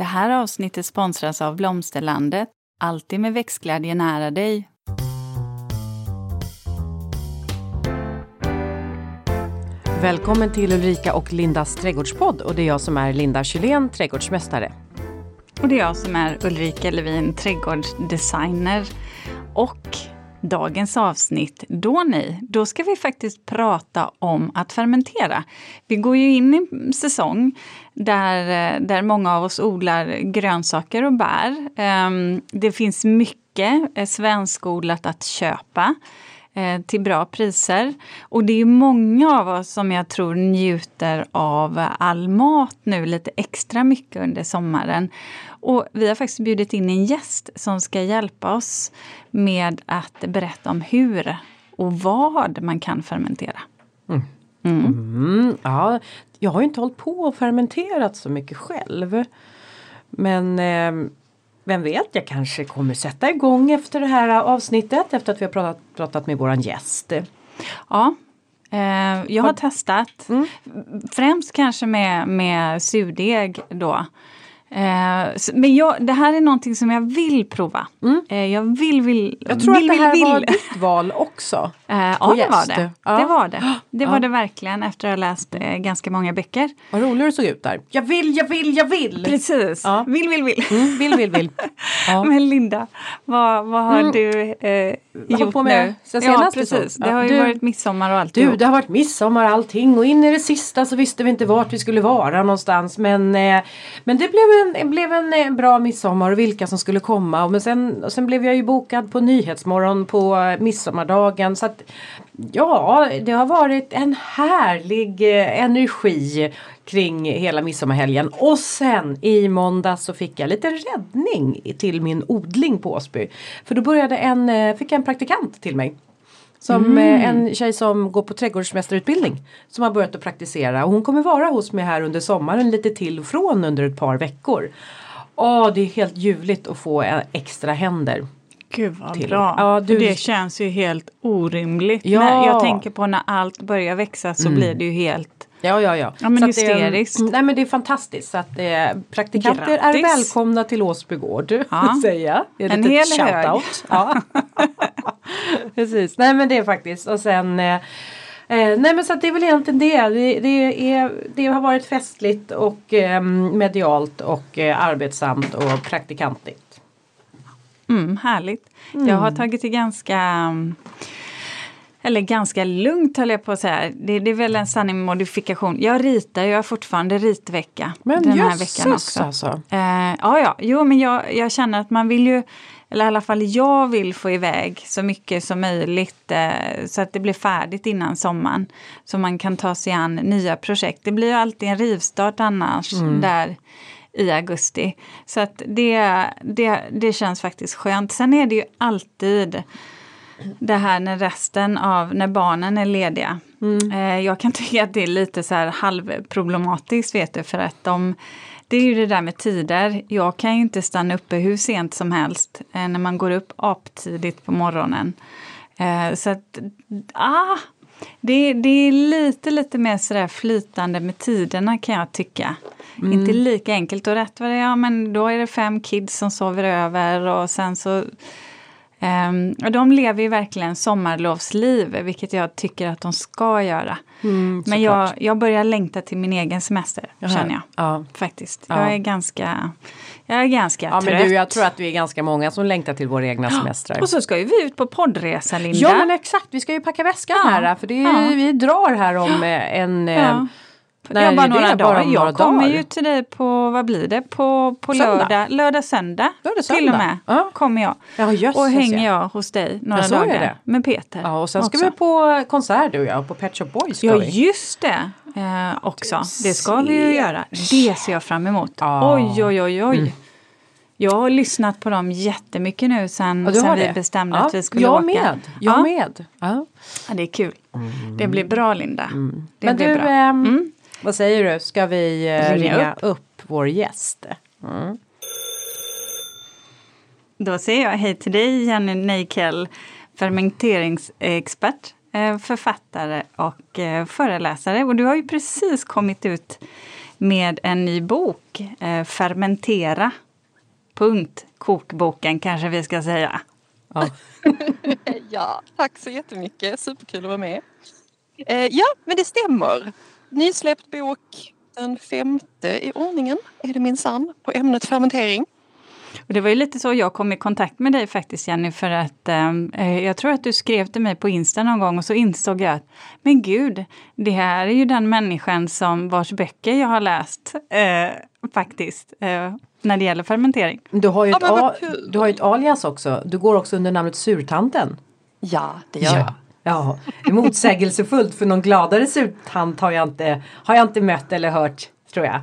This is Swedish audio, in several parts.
Det här avsnittet sponsras av Blomsterlandet. Alltid med växtglädje nära dig. Välkommen till Ulrika och Lindas trädgårdspodd och det är jag som är Linda Kylén, trädgårdsmästare. Och det är jag som är Ulrika Levin, trädgårdsdesigner. Och dagens avsnitt, då ni, då ska vi faktiskt prata om att fermentera. Vi går ju in i en säsong där, eh, där många av oss odlar grönsaker och bär. Ehm, det finns mycket eh, svenskodlat att köpa eh, till bra priser. Och det är många av oss som jag tror njuter av all mat nu lite extra mycket under sommaren. Och vi har faktiskt bjudit in en gäst som ska hjälpa oss med att berätta om hur och vad man kan fermentera. Mm. Mm. Mm, ja, jag har inte hållit på och fermenterat så mycket själv. Men eh, vem vet, jag kanske kommer sätta igång efter det här avsnittet efter att vi har pratat, pratat med våran gäst. Ja, eh, jag har testat. Mm. Främst kanske med, med surdeg då. Eh, men jag, det här är någonting som jag vill prova. Mm. Eh, jag vill, vill, Jag tror vill, att det här vill, var ditt val också. Eh, ja, det var det. Ja. det var det. Det var ja. det verkligen efter att ha läst ganska många böcker. Vad rolig du såg ut där. Jag vill, jag vill, jag vill! Precis. Ja. Vill, vill, vill. Mm, vill, vill, vill. Men Linda, vad, vad har mm. du eh, gjort på med nu? Sen senast ja, precis. Det har ju du, varit midsommar och allt. Du, det har varit midsommar och allting och in i det sista så visste vi inte vart vi skulle vara någonstans. Men, eh, men det blev en, blev en eh, bra midsommar och vilka som skulle komma. Men sen, sen blev jag ju bokad på Nyhetsmorgon på eh, midsommardagen. Så att, ja, det har varit en härlig eh, energi kring hela midsommarhelgen. Och sen i måndag så fick jag lite räddning till min odling på Åsby. För då började en, fick jag en praktikant till mig. Som mm. Eh, en tjej som går på trädgårdsmästarutbildning. Som har börjat att praktisera och hon kommer vara hos mig här under sommaren lite till och från under ett par veckor. Åh, det är helt ljuvligt att få extra händer. Gud vad till. bra. Ja, du... Det känns ju helt orimligt. Ja. När jag tänker på när allt börjar växa så mm. blir det ju helt Ja, ja, ja. ja men hysteriskt. Det, nej men det är fantastiskt. Så att, eh, praktikanter Grattis. är välkomna till Åsby gård. Ja. säga. En hel hög. Ja. Precis. Nej men det är faktiskt. Och sen eh, Eh, nej men så att det är väl egentligen det. Det, det, är, det har varit festligt och eh, medialt och eh, arbetsamt och praktikantigt. Mm, härligt. Mm. Jag har tagit det ganska eller ganska lugnt höll jag på att säga. Det, det är väl en sanning med modifikation. Jag ritar, jag har fortfarande ritvecka. Men den här veckan också. alltså. Eh, ja, ja, jo men jag, jag känner att man vill ju eller i alla fall jag vill få iväg så mycket som möjligt eh, så att det blir färdigt innan sommaren. Så man kan ta sig an nya projekt. Det blir ju alltid en rivstart annars mm. där i augusti. Så att det, det, det känns faktiskt skönt. Sen är det ju alltid det här när resten av, när barnen är lediga. Mm. Eh, jag kan tycka att det är lite så här halvproblematiskt vet du för att de det är ju det där med tider. Jag kan ju inte stanna uppe hur sent som helst eh, när man går upp aptidigt på morgonen. Eh, så att, ah, det, det är lite, lite mer sådär flytande med tiderna kan jag tycka. Mm. Inte lika enkelt och rätt vad det är, ja men då är det fem kids som sover över och sen så och de lever ju verkligen sommarlovsliv, vilket jag tycker att de ska göra. Mm, Men jag, jag börjar längta till min egen semester, Jaha. känner jag. Ja. Faktiskt. Ja. Jag är ganska, jag är ganska ja, trött. Men du, jag tror att vi är ganska många som längtar till våra egna semestrar. Och så ska ju vi ut på poddresa, Linda. Ja, men exakt. Vi ska ju packa väskan här, för det är, vi drar här om en Nej, jag bara några dagar. Bara jag kommer dagar. ju till dig på, vad blir det, på, på lördag, lördag, söndag. Lördag, söndag. Till och med ja. kommer jag. Ja, just, och hänger jag hos dig några ja, dagar med Peter. Ja, och sen ska också. vi på konsert du och jag, på Pet Shop Boys ska Ja, vi. just det. Eh, också. Det ska vi ju göra. Det ser jag fram emot. Ja. Oj, oj, oj, oj. Mm. Jag har lyssnat på dem jättemycket nu sen, sen vi bestämde ja, att vi skulle jag åka. Med. Jag ja. med. Ja. ja, det är kul. Mm. Det blir bra Linda. Mm. Det Men blir du, bra. Ähm, mm. Vad säger du, ska vi eh, ringa, ringa upp. upp. vår gäst? Mm. Då säger jag hej till dig Jenny Neikell, fermenteringsexpert, eh, författare och eh, föreläsare. Och du har ju precis kommit ut med en ny bok, Fermentera. Punkt. Kokboken kanske vi ska säga. Ja. ja, tack så jättemycket. Superkul att vara med. Ja, men det stämmer. Nysläppt bok den femte i ordningen är det minsann på ämnet fermentering. Och det var ju lite så jag kom i kontakt med dig faktiskt Jenny, för att eh, jag tror att du skrev till mig på Insta någon gång och så insåg jag att men gud, det här är ju den människan som vars böcker jag har läst eh, faktiskt. Eh, när det gäller fermentering. Du har ju ett, Ja, kul. du har ju ett alias också. Du går också under namnet Surtanten. Ja, det gör jag. Ja, motsägelsefullt för någon gladare surtant har jag inte, har jag inte mött eller hört tror jag.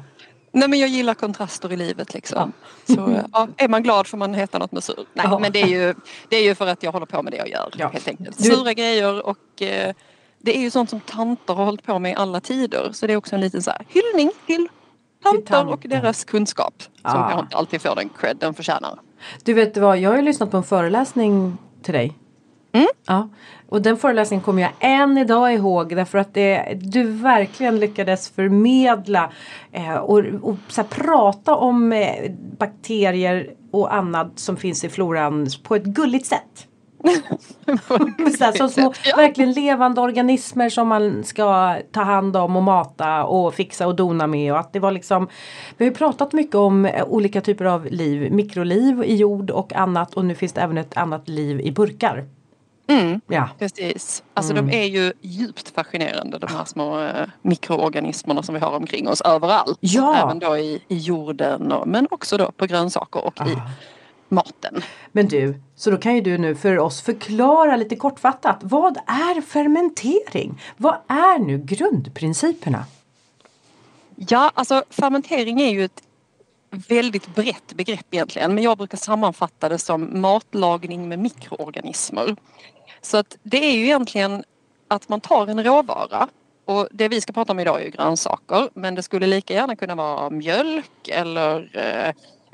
Nej men jag gillar kontraster i livet liksom. Så ja, är man glad får man heta något med sur. Nej Ja. men det är, ju, det är ju för att jag håller på med det jag gör Ja. helt enkelt. Du- Sura grejer och eh, det är ju sånt som tanter har hållit på med i alla tider. Så det är också en liten så här, hyllning till tanter och deras kunskap. Som Ah. jag inte alltid får den cred den förtjänar. Du vet vad, jag har ju lyssnat på en föreläsning till dig. Mm. Ja, och den föreläsningen kommer jag än idag ihåg därför att det, du verkligen lyckades förmedla eh, och, och så här, prata om eh, bakterier och annat som finns i floran på ett gulligt sätt. så här, som små, Ja. verkligen levande organismer som man ska ta hand om och mata och fixa och dona med. Och att det var liksom, vi har ju pratat mycket om eh, olika typer av liv, mikroliv i jord och annat och nu finns det även ett annat liv i burkar. Mm. Ja, Precis. Alltså Mm. de är ju djupt fascinerande de här små eh, mikroorganismerna som vi har omkring oss överallt. Ja. Även då i, i jorden och, men också då på grönsaker och i Ah. maten. men du, så då kan ju du nu för oss förklara lite kortfattat. Vad är fermentering? Vad är nu grundprinciperna? Ja, alltså fermentering är ju ett väldigt brett begrepp egentligen men jag brukar sammanfatta det som matlagning med mikroorganismer. Så att det är ju egentligen att man tar en råvara och det vi ska prata om idag är ju grönsaker men det skulle lika gärna kunna vara mjölk eller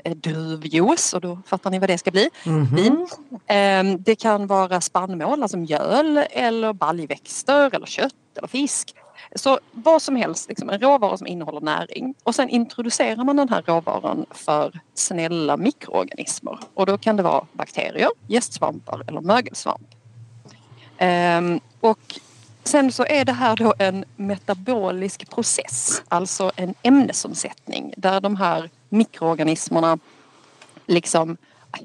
eh, druvjuice och då fattar ni vad det ska bli. Vin. Eh, det kan vara spannmål, alltså mjöl eller baljväxter eller kött eller fisk. Så vad som helst, liksom en råvara som innehåller näring. Och sen introducerar man den här råvaran för snälla mikroorganismer. Och då kan det vara bakterier, gästsvampar eller mögelsvamp. Ehm, och sen så är det här då en metabolisk process, alltså en ämnesomsättning där de här mikroorganismerna liksom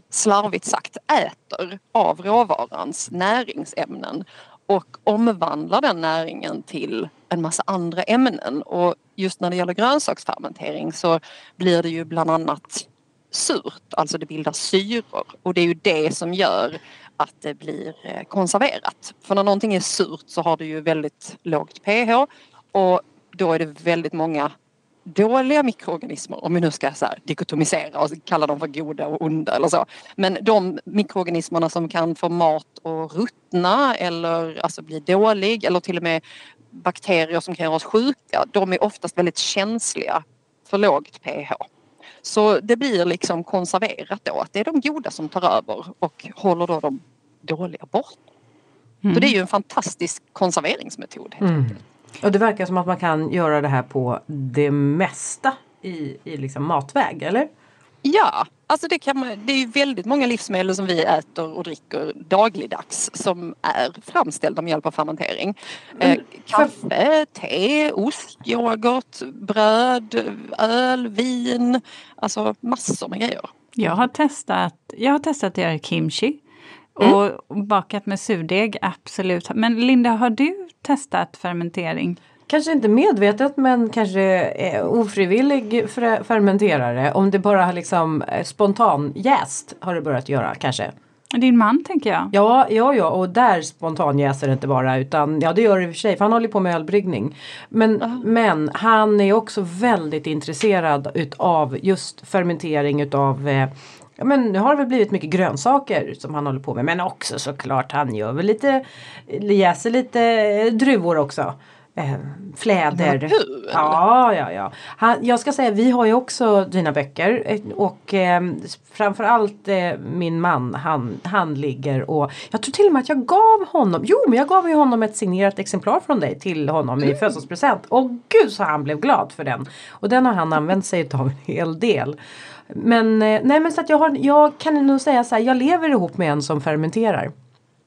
slarvigt sagt äter av råvarans näringsämnen och omvandlar den näringen till en massa andra ämnen. Och just när det gäller grönsaksfermentering så blir det ju bland annat surt, alltså det bildas syror och det är ju det som gör att det blir eh, konserverat. För när någonting är surt så har det ju väldigt lågt pH och då är det väldigt många dåliga mikroorganismer om vi nu ska så här dikotomisera och kalla dem för goda och onda eller så. Men de mikroorganismerna som kan få mat att ruttna eller alltså bli dålig eller till och med bakterier som kan göra oss sjuka, de är oftast väldigt känsliga för lågt pH. Så det blir liksom konserverat då att det är de goda som tar över och håller då de dåliga bort. Så det är ju en fantastisk konserveringsmetod. Mm. Och det verkar som att man kan göra det här på det mesta i, i liksom matväg, eller? Ja, alltså det, kan man, det är ju väldigt många livsmedel som vi äter och dricker dagligdags som är framställda med hjälp av fermentering. Eh, kaffe, te, ost, yoghurt, bröd, öl, vin, alltså massor med grejer. Jag har testat, jag har testat att göra kimchi och bakat med surdeg, absolut. Men Linda, har du testat fermentering? Kanske inte medvetet men kanske eh, ofrivillig fer- fermenterare. Om det bara har liksom eh, spontan jäst har det börjat göra kanske. Din man tänker jag. Ja, ja, ja och där spontan jäser det inte bara utan ja det gör det i och för sig för han håller på med ölbryggning. Men, men han är också väldigt intresserad utav just fermentering utav eh, Ja men nu har det väl blivit mycket grönsaker som han håller på med men också såklart han gör väl lite jäser lite druvor också. eh, fläder. Ja, ja, ja. Han, jag ska säga, vi har ju också dina böcker eh, och eh, framförallt eh, min man, han, han ligger och jag tror till och med att jag gav honom, jo men jag gav ju honom ett signerat exemplar från dig till honom i födelsedagspresent. Och gud så han blev glad för den. Och den har han använt sig av en hel del. Men eh, nej men så att jag, har, jag kan nog säga så här, jag lever ihop med en som fermenterar.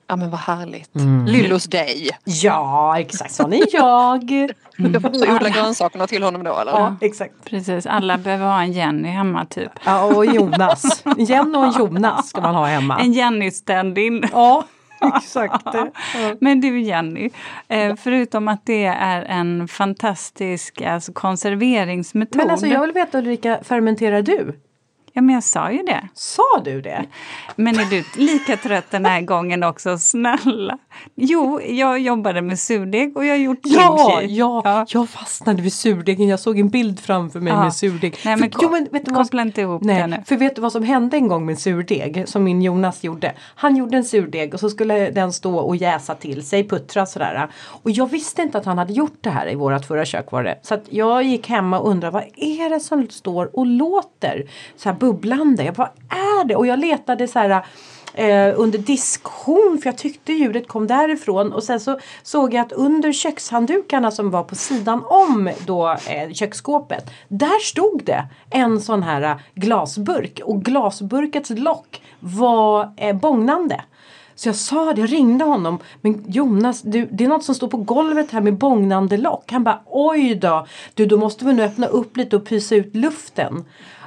Ja men vad härligt. Mm. Lyllos dig. Ja, exakt sån är jag. Då får du odla grönsakerna till honom då eller? Ja, exakt. Precis, alla behöver ha en Jenny hemma typ. Ja, och Jonas. Jenny och Jonas ska man ha hemma. En Jenny stand-in. Ja, exakt. Men du Jenny, eh, förutom att det är en fantastisk alltså, konserveringsmetod. Men alltså jag vill veta Ulrika, fermenterar du? Ja men jag sa ju det. Sa du det? Men är du lika trött den här gången också? Snälla! Jo, jag jobbade med surdeg och jag har gjort Ja, kimchi. ja, jag fastnade vid surdegen. Jag såg en bild framför mig Ja. med surdeg. Nej, men För- jo, men vet du vad- koppla inte ihop det nu. Nej, för vet du vad som hände en gång med surdeg som min Jonas gjorde? Han gjorde en surdeg och så skulle den stå och jäsa till sig, puttra sådär. Och jag visste inte att han hade gjort det här i vårat förra kök var det. Så jag gick hemma och undrade vad är det som står och låter så här bubblande? Jag, vad är det? Och jag letade så här Eh, under diskhon för jag tyckte ljudet kom därifrån och sen så såg jag att under kökshanddukarna som var på sidan om då eh, köksskåpet där stod det en sån här eh, glasburk och glasburkets lock var eh, bågnande. Så jag sa det, jag ringde honom. Men Jonas, du, det är något som står på golvet här med bågnande lock. Han bara oj då. Du, då måste vi nu öppna upp lite och pysa ut luften.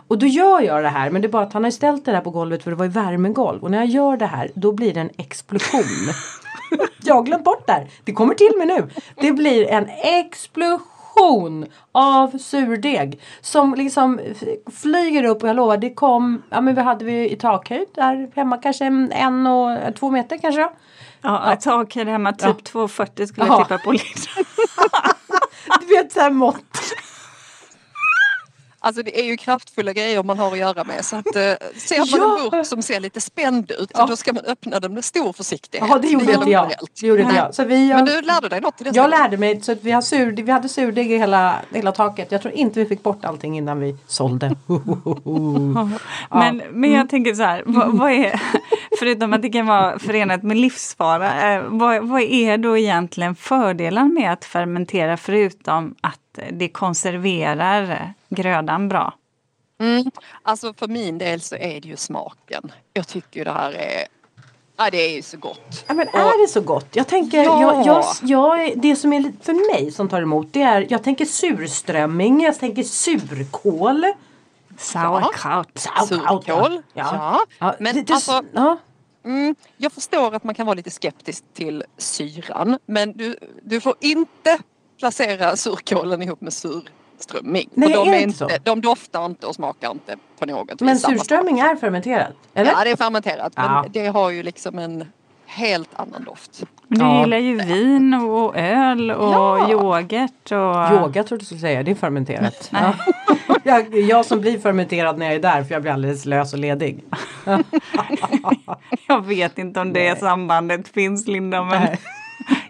Och då gör jag det här men det är bara att han har ställt det där på golvet för det var ju värmegolv. Och när jag gör det här då blir det en explosion. jag har glömt bort det här. Det kommer till mig nu. Det blir en explosion av surdeg. Som liksom flyger upp och jag lovar det kom, ja men vi hade vi i takhöjd där hemma kanske en, en och två meter kanske. Ja, ett tak här hemma, typ 2,40 skulle jag tippa på. Du vet såhär mått. Alltså det är ju kraftfulla grejer man har att göra med så att eh, ser man Ja. en burk som ser lite spänd ut Ja. då ska man öppna den med stor försiktighet. Ja det gjorde inte jag. Det gjorde inte jag. Så vi, Men du lärde dig något i det Jag stället. lärde mig så att vi, har sur, vi hade surdeg i hela, hela taket. Jag tror inte vi fick bort allting innan vi sålde. Men, men jag tänker så här, vad, vad är, förutom att det kan vara förenat med livsfara, eh, vad, vad är då egentligen fördelen med att fermentera förutom att det konserverar grödan bra? Mm. Alltså för min del så är det ju smaken. Jag tycker det här är Ja det är ju så gott. Ja, men är det så gott? Jag tänker, Ja. jag, jag, jag, det som är för mig som tar emot det är, jag tänker surströmming, jag tänker surkål. Sauerkraut. Sauerkraut, Surkål. Ja. Ja. Ja, Men det, det, alltså, ja. mm, jag förstår att man kan vara lite skeptisk till syran men du, du får inte placera surkålen ihop med surströmming. Nej, För de, är inte så? inte, de doftar inte och smakar inte på något Men vis surströmming är fermenterad? Eller? Ja det är fermenterat Ja. men det har ju liksom en helt annan doft. Men du Ja. gillar ju vin och öl och Ja. yoghurt. Och... Yoga tror du skulle säga, det är fermenterat. Ja. jag, jag som blir fermenterad när jag är där för jag blir alldeles lös och ledig. Jag vet inte om det sambandet finns Linda, men Nej.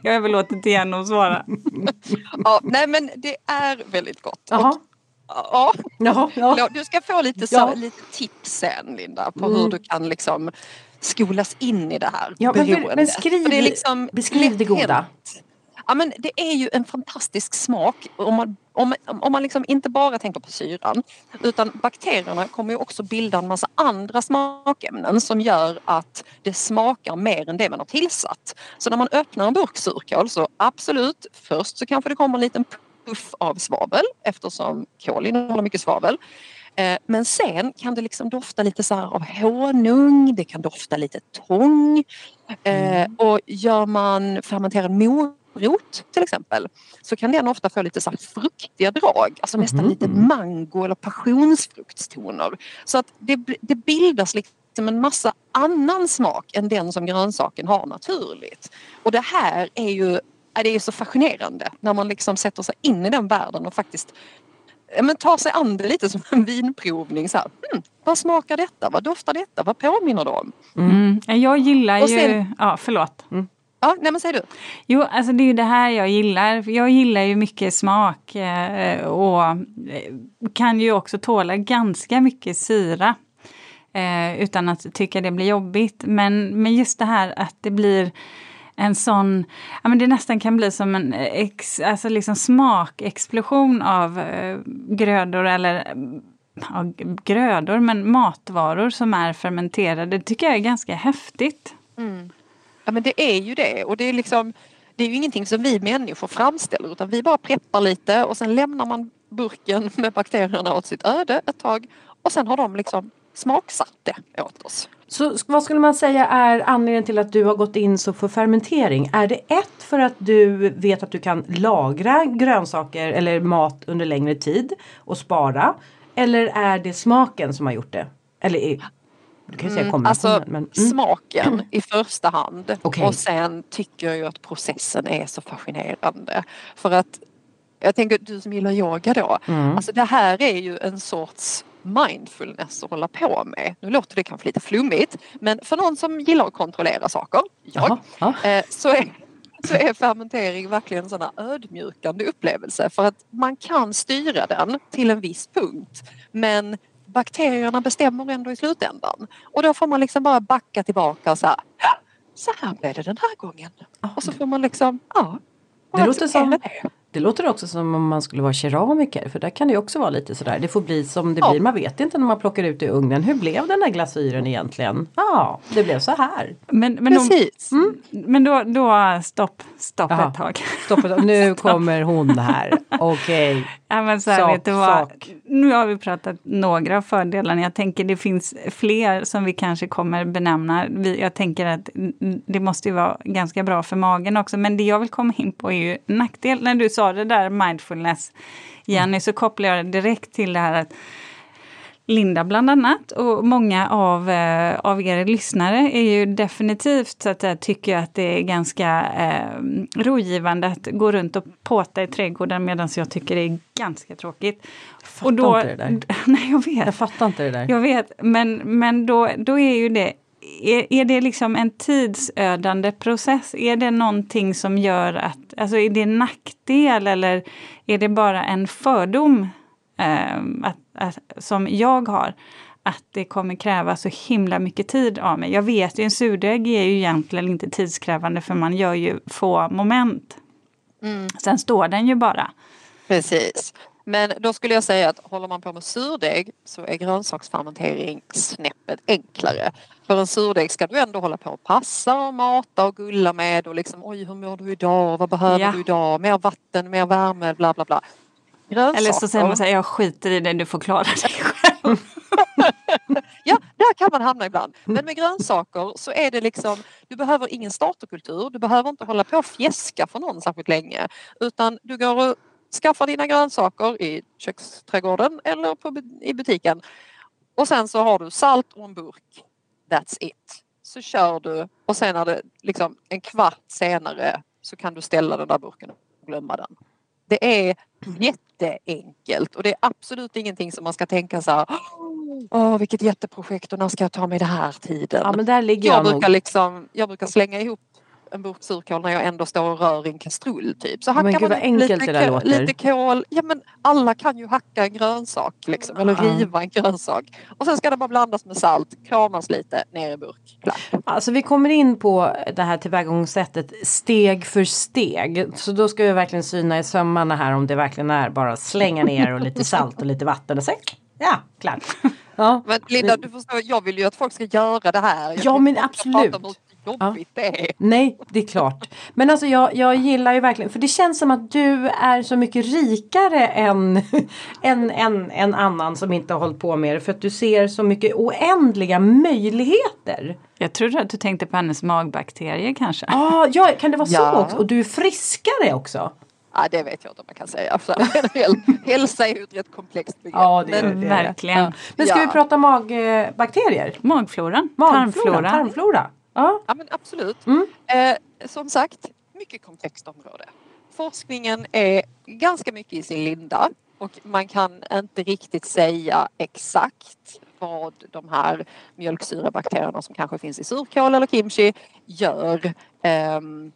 Jag överlåter till Jenny att svara. Ja, nej men det är väldigt gott. Och, ja, Jaha, ja. du ska få lite, så, Ja. lite tips sen Linda på Mm. hur du kan liksom skolas in i det här Ja, men, men, beroendet. men skriv, För det är liksom beskriv det goda. lätt. Ja men det är ju en fantastisk smak om man, om, om man liksom inte bara tänker på syran utan bakterierna kommer ju också bilda en massa andra smakämnen som gör att det smakar mer än det man har tillsatt. Så när man öppnar en burk surkål så absolut, först så kanske det kommer en liten puff av svavel eftersom kål innehåller mycket svavel. Eh, Men sen kan det liksom dofta lite så här av honung, det kan dofta lite tång. Eh, och gör man fermenterad morot till exempel så kan den ofta få lite så här fruktiga drag, alltså nästan Mhm. lite mango eller passionsfruktstoner. Så att det, det bildas liksom en massa annan smak än den som grönsaken har naturligt. Och det här är ju det är så fascinerande när man liksom sätter sig in i den världen och faktiskt men tar sig an det lite som en vinprovning. Så här, hmm, vad smakar detta? Vad doftar detta? Vad påminner det om? Mm. Jag gillar Och ju... sen- Ja, förlåt. Ja, Ja, nej men säg du. Jo, alltså det är ju det här jag gillar. Jag gillar ju mycket smak eh, och eh, kan ju också tåla ganska mycket syra. Eh, utan att tycka det blir jobbigt. Men, men just det här att det blir en sån, ja men det nästan kan bli som en ex, alltså liksom smakexplosion av grödor eller ja, grödor, men matvaror som är fermenterade. Det tycker jag är ganska häftigt. Mm. Ja men det är ju det och det är liksom det är ju ingenting som vi människor framställer utan vi bara preppar lite och sen lämnar man burken med bakterierna åt sitt öde ett tag och sen har de liksom smaksatt det åt oss. Så vad skulle man säga är anledningen till att du har gått in så för fermentering? Är det ett för att du vet att du kan lagra grönsaker eller mat under längre tid och spara? Eller är det smaken som har gjort det? Eller du kan ju säga Mm, alltså men, mm. smaken i första hand Okej. och sen tycker jag ju att processen är så fascinerande. För att jag tänker du som gillar yoga då, Mm. alltså det här är ju en sorts mindfulness att hålla på med. Nu låter det kanske lite flummigt men för någon som gillar att kontrollera saker, jag, Jaha, ja. eh, så är så är fermentering verkligen en sån här ödmjukande upplevelse för att man kan styra den till en viss punkt men bakterierna bestämmer ändå i slutändan. Och då får man liksom bara backa tillbaka och så här, "Ja, så här blev det den här gången. Och så får man liksom, ja. Det låter som- det. Det låter också som om man skulle vara keramiker för där kan det ju också vara lite sådär. Det får bli som det Ja. blir. Man vet inte när man plockar ut det i ugnen. Hur blev den där glasyren egentligen? Ja, det blev så här. Men, men, då, Precis. men då, då stopp, stopp Jaha. ett tag. Stopp ett- Nu kommer hon här. Okej. Ja, men så här, Sak, vet du vad? sak. Nu har vi pratat några av fördelarna. Jag tänker det finns fler som vi kanske kommer benämna. Vi, jag tänker att mm, det måste ju vara ganska bra för magen också. Men det jag vill komma in på är ju nackdel. När du sa det där mindfulness, Jenny, så kopplar jag det direkt till det här att Linda bland annat och många av, eh, av er lyssnare är ju definitivt så att jag tycker att det är ganska eh, rogivande att gå runt och påta i trädgården medan jag tycker det är ganska tråkigt. fattar inte det där. Nej, jag vet. Jag fattar inte det där. Jag vet, men, men då, då är ju det är, är det liksom en tidsödande process? Är det någonting som gör att, alltså är det en nackdel eller är det bara en fördom eh, att, att, som jag har? Att det kommer kräva så himla mycket tid av mig. Jag vet ju, en surdeg är ju egentligen inte tidskrävande för man gör ju få moment. Mm. Sen står den ju bara. Precis. Men då skulle jag säga att håller man på med surdeg så är grönsaksfermentering snäppet enklare. För en surdeg ska du ändå hålla på och passa och mata och gulla med och liksom oj hur mår du idag, vad behöver Ja. du idag, mer vatten, mer värme, bla bla bla. Grönsaker. Eller så säger man så här, jag skiter i det, du får klara dig själv. Ja, där kan man hamna ibland. Men med grönsaker så är det liksom, du behöver ingen starterkultur, du behöver inte hålla på och fjäska för någon särskilt länge. Utan du går och skaffar dina grönsaker i köksträdgården eller på, i butiken. Och sen så har du salt och en burk. That's it. Så kör du och sen är det liksom en kvart senare så kan du ställa den där burken och glömma den. Det är jätteenkelt och det är absolut ingenting som man ska tänka så här Åh vilket jätteprojekt och när ska jag ta mig det här tiden? Ja men där ligger jag, jag, brukar liksom, jag brukar slänga ihop en burk surkål när jag ändå står och rör i en kastrull typ. Så hackar gud, man lite, kål, lite kål. Ja men alla kan ju hacka en grönsak liksom, eller riva en grönsak. Och sen ska det bara blandas med salt, kramas lite, ner i burk. Klart. Alltså vi kommer in på det här tillvägagångssättet steg för steg. Så då ska vi verkligen syna i sömmarna här om det verkligen är bara slänga ner och lite salt och lite vatten och sen ja, klart. Ja, Men Linda du förstår, jag vill ju att folk ska göra det här. Jag Ja, men absolut. Jobbigt det är. nej det är klart. Men alltså jag, jag gillar ju verkligen för det känns som att du är så mycket rikare än en, en, en annan som inte har hållit på med det. För att du ser så mycket oändliga möjligheter. Jag trodde att du tänkte på hennes magbakterier kanske. Ah, ja, kan det vara Ja. så också? Och du är friskare också. Ja, det vet jag inte om man kan säga. Generell hälsa är ju ett rätt komplext begrepp. Ja, det är Men- det. Verkligen. Men ska Ja. vi prata magbakterier? Magfloran, Magflora, tarmflora. tarmflora. Ja. Ja men absolut. Mm. Eh, som sagt, mycket komplext område. Forskningen är ganska mycket i sin linda och man kan inte riktigt säga exakt vad de här mjölksyrebakterierna som kanske finns i surkål eller kimchi gör. Ehm,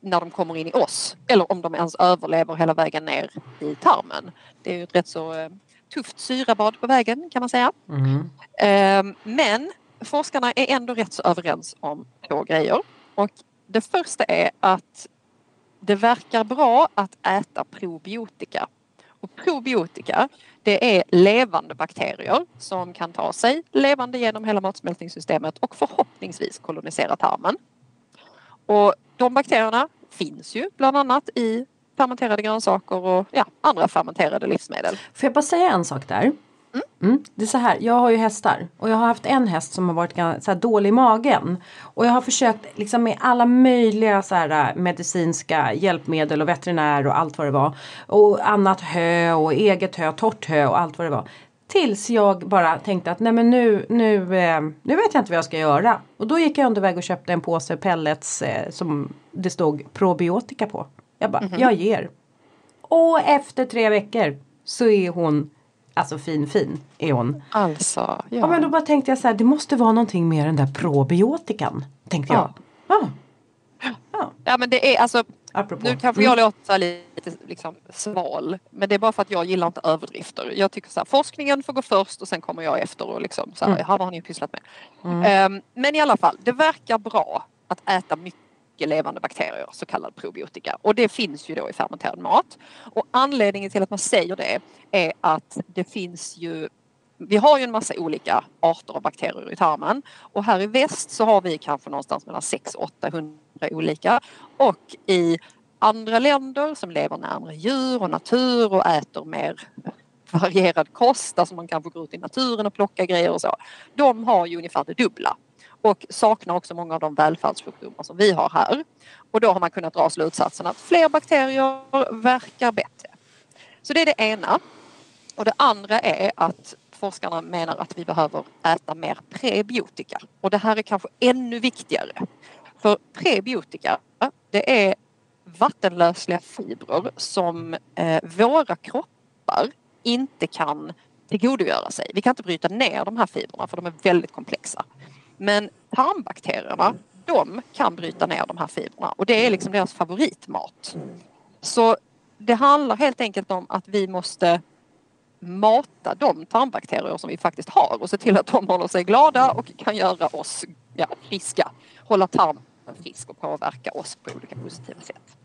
när de kommer in i oss eller om de ens överlever hela vägen ner i tarmen. Det är ju ett rätt så eh, tufft syrabad på vägen kan man säga. Mm. Eh, men forskarna är ändå rätt så överens om två grejer. Och det första är att det verkar bra att äta probiotika. Och probiotika det är levande bakterier som kan ta sig levande genom hela matsmältningssystemet och förhoppningsvis kolonisera tarmen. Och de bakterierna finns ju bland annat i fermenterade grönsaker och ja, andra fermenterade livsmedel. Får jag bara säga en sak där? Mm. Det är så här, jag har ju hästar och jag har haft en häst som har varit ganska så här dålig i magen. Och jag har försökt liksom med alla möjliga så här äh, medicinska hjälpmedel och veterinär och allt vad det var. Och annat hö och eget hö, torrt hö och allt vad det var. Tills jag bara tänkte att nej men nu, nu, eh, nu vet jag inte vad jag ska göra. Och då gick jag underväg och köpte en påse pellets eh, som det stod probiotika på. Jag bara, jag ger. Och efter tre veckor så är hon Alltså fin fin är hon. Alltså, ja. Ja men då bara tänkte jag så här, det måste vara någonting med den där probiotikan. Tänkte jag. Ja. Ja. ja men det är alltså Apropå. Nu kanske jag låter lite liksom, sval men det är bara för att jag gillar inte överdrifter. Jag tycker så här, forskningen får gå först och sen kommer jag efter och liksom så här, Mm. vad har ni pysslat med? Ehm, men i alla fall, det verkar bra att äta mycket levande bakterier, så kallad probiotika. Och det finns ju då i fermenterad mat. Och anledningen till att man säger det är att det finns ju vi har ju en massa olika arter av bakterier i tarmen och här i väst så har vi kanske någonstans mellan 600-800 olika och i andra länder som lever närmare djur och natur och äter mer varierad kost, alltså man kanske går ut i naturen och plockar grejer och så. De har ju ungefär det dubbla och saknar också många av de välfärdssjukdomar som vi har här. Och då har man kunnat dra slutsatsen att fler bakterier verkar bättre. Så det är det ena. Och det andra är att forskarna menar att vi behöver äta mer prebiotika. Och det här är kanske ännu viktigare. För prebiotika, det är vattenlösliga fibrer som eh, våra kroppar inte kan tillgodogöra sig. Vi kan inte bryta ner de här fibrerna för de är väldigt komplexa. Men tarmbakterierna, de kan bryta ner de här fibrerna och det är liksom deras favoritmat. Så det handlar helt enkelt om att vi måste mata de tarmbakterier som vi faktiskt har och se till att de håller sig glada och kan göra oss ja, friska. Hålla tarmen frisk och påverka oss på olika positiva sätt.